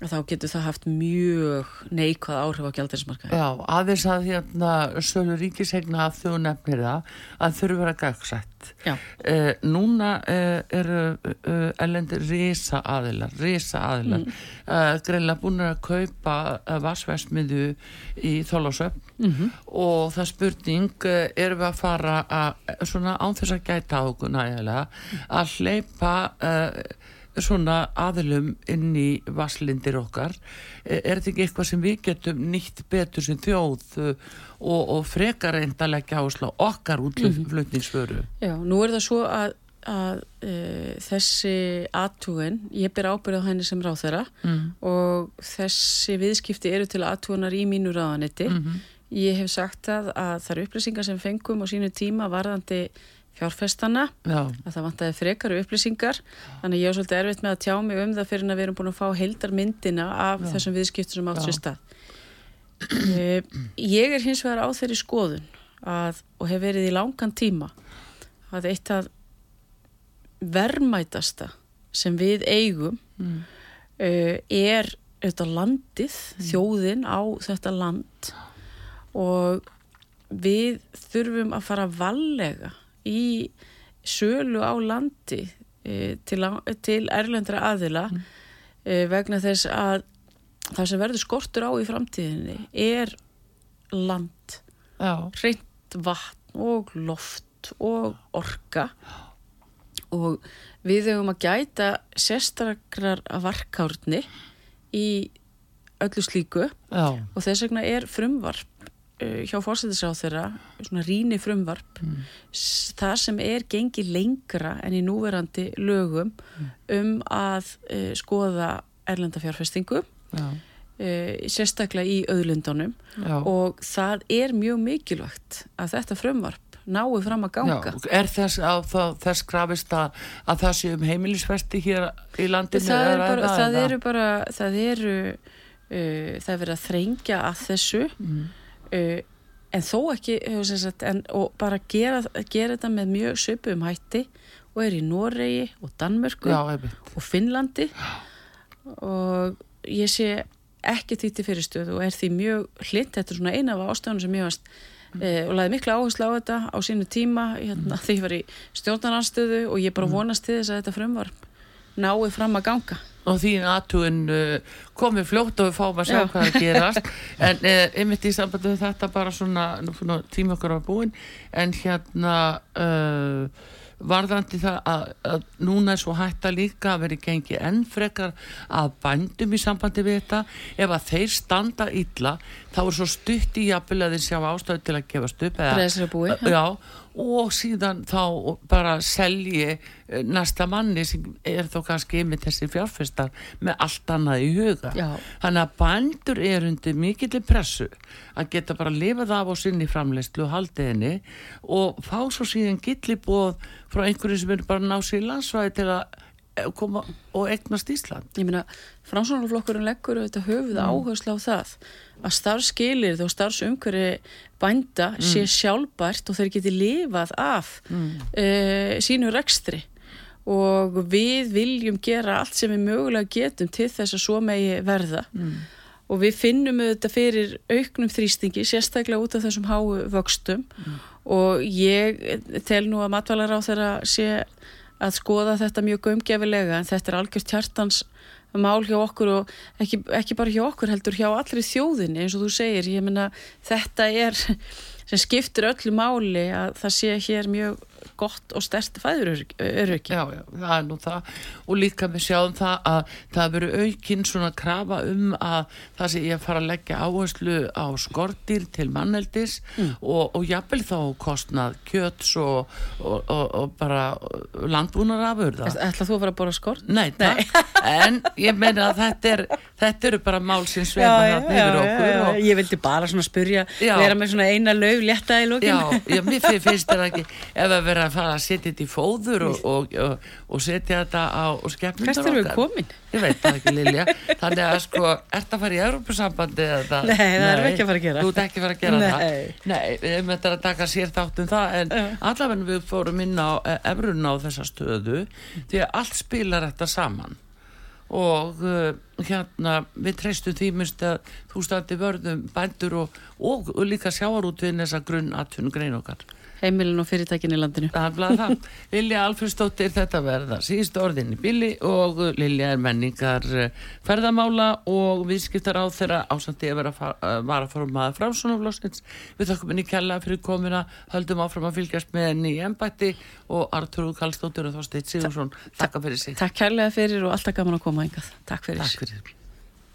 Speaker 2: þá getur það haft mjög neikvað áhrif á gældinsmarkaði.
Speaker 1: Já, aðeins að hérna sölu ríkisegna að þau nefnir það að þurfu vera gagsætt. Eh, núna eh, eru eh, ellendir risa aðilar, risa aðilar, mm. Eh, greinlega búin að kaupa eh, vassversmiðu í Þólásöfn mm -hmm. og það spurning, eh, erum við að fara að, svona án þess að gæta á okkur nægilega, að hleypa svona aðilum inn í vaslindir okkar e, er þetta ekki eitthvað sem við getum nýtt betur sem þjóð e, og, og frekar eindalega áslá okkar útlutningsföru mm
Speaker 2: -hmm. Já, nú er það svo að, að e, þessi aðtúin, ég ber ábyrð á henni sem ráð þeirra mm. og þessi viðskipti eru til aðtúinar í mínu ráðanetti mm -hmm. ég hef sagt að, að það eru upplýsingar sem fengum á sínu tíma varðandi fjárfestana Já. að það vantæði frekaru upplýsingar þannig ég er svolítið erfitt með að tjá mig um það fyrir að við erum búin að fá heildarmyndina af Já. þessum viðskiptum sem átt sér stað eh, ég er hins vegar á þeirri skoðun að, og hef verið í langan tíma að eitt að verðmætasta sem við eigum mm. uh, er auðvitað landið, mm. þjóðin á þetta land og við þurfum að fara vallega í sölu á landi e, til, til erlendra aðila mm. e, vegna þess að það sem verður skortur á í framtíðinni er land reynd vatn og loft og orka og við höfum að gæta sérstakrar varkárni í öllu slíku Já. og þess vegna er frumvarp hjá fórsættisáð þeirra svona ríni frumvarp mm. það sem er gengi lengra en í núverandi lögum mm. um að uh, skoða erlendafjárfestingu uh, sérstaklega í auðlundunum Já. og það er mjög mikilvægt að þetta frumvarp náu fram að ganga.
Speaker 1: Já, er þess, það, þess grafist að, að það sé um heimilisvesti hér í landinu?
Speaker 2: Það, er bara, það eru bara, það eru, uh, það er verið að þrengja að þessu mm uh, en þó ekki sagt, en, og bara gera, gera þetta með mjög söpu um hætti og er í Noregi og Danmörku Já, og Finnlandi og ég sé ekki því til fyrirstöðu og er því mjög hlitt, þetta er svona eina af ástöðunum sem ég varst eh, og laði miklu áherslu á þetta á sínu tíma hérna, mm. þegar ég var í stjórnaranstöðu og ég bara mm. vonast til þess að þetta frumvarp náið fram að ganga
Speaker 1: og því aðtúin uh, komið fljótt og við fáum að sjá Já. hvað það gerast. En uh, einmitt í sambandi þetta bara svona, svona tíma okkar á búin en hérna uh, varðandi það að, að núna er svo hægt að líka að veri gengi enn frekar að bændum í sambandi við þetta. Ef að þeir standa illa þá er svo stutt í jafnvel að þeir sjá ástöðu til að gefast upp
Speaker 2: eða,
Speaker 1: já, og síðan þá bara selji eh, næsta manni sem er þó kannski með þessi fjárfestar með allt annað í huga já. þannig að bændur er undir mikill pressu að geta bara lifað af á sinni framleyslu og haldiðinni og fá svo síðan gillibóð frá einhverju sem er bara ná sér í landsvæði til að eh, koma og egnast Ísland
Speaker 2: Ég meina, framsvonarflokkurinn leggur auðvitað höfuð mm. áherslu á það að starfskilir og starfsumkvöri bænda mm. sé sjálfbært og þeir geti lifað af mm. uh, sínu rekstri og við viljum gera allt sem við mögulega getum til þess að svo megi verða mm. og við finnum auðvitað fyrir auknum þrýstingi sérstaklega út af þessum háu vöxtum mm. og ég tel nú að matvalar á þeirra sé að skoða þetta mjög gömgefilega en þetta er algjörst hjartans mál hjá okkur og ekki, ekki bara hjá okkur heldur hjá allri þjóðinni eins og þú segir, ég menna þetta er sem skiptir öllu máli að það sé hér mjög gott og stert fæðuröryggi
Speaker 1: Já, já, það er nú það. Og líka við sjáum það að það veru aukinn svona krafa um að það sé ég fara að leggja áherslu á skortir til manneldis mm. og, og jafnvel þá kostnað kjöts og, og, og bara landbúnar afur
Speaker 2: Ætla þú að fara að bora skort?
Speaker 1: Nei, Nei. en ég meina að þetta er þetta eru bara mál sem sveima þarna yfir okkur já,
Speaker 2: já, Ég vildi bara svona spurja vera með svona eina lög létta í lókin
Speaker 1: Já, já mér finnst þetta ekki. Ef að vera að fara að setja þetta í fóður og, og, og, og setja þetta á skemmundar
Speaker 2: okkar. Hvert eru við komin?
Speaker 1: Ég veit það ekki Lilja. Þannig að sko, ert að fara í Europasambandi eða?
Speaker 2: Nei, það erum ekki að fara að gera.
Speaker 1: Þú ert ekki að fara að gera Nei. það? Nei. við erum þetta að taka sér þátt um það en uh. allavega við fórum inn á efrunna á þessa stöðu því að allt spilar þetta saman og uh, hérna við treystum því minnst að þú standi vörðum bændur og, og líka sjáar út við þessa grunn aðtunum grein okkar
Speaker 2: heimilin og fyrirtækin í landinu.
Speaker 1: Lilja Alfredsdóttir þetta verða síðust orðin í bili og Lilja er menningar eh, ferðamála og viðskiptar á þeirra ásandi að vera að vara formaða frá svona flósins við þakkum henni kella fyrir komina höldum áfram að fylgjast með henni í ennbætti og Artur Kallstóttir og Þorsteit Sigursson takk fyrir sig.
Speaker 2: Takk kærlega fyrir og alltaf gaman að koma engað Takk fyrir,
Speaker 1: Takk fyrir.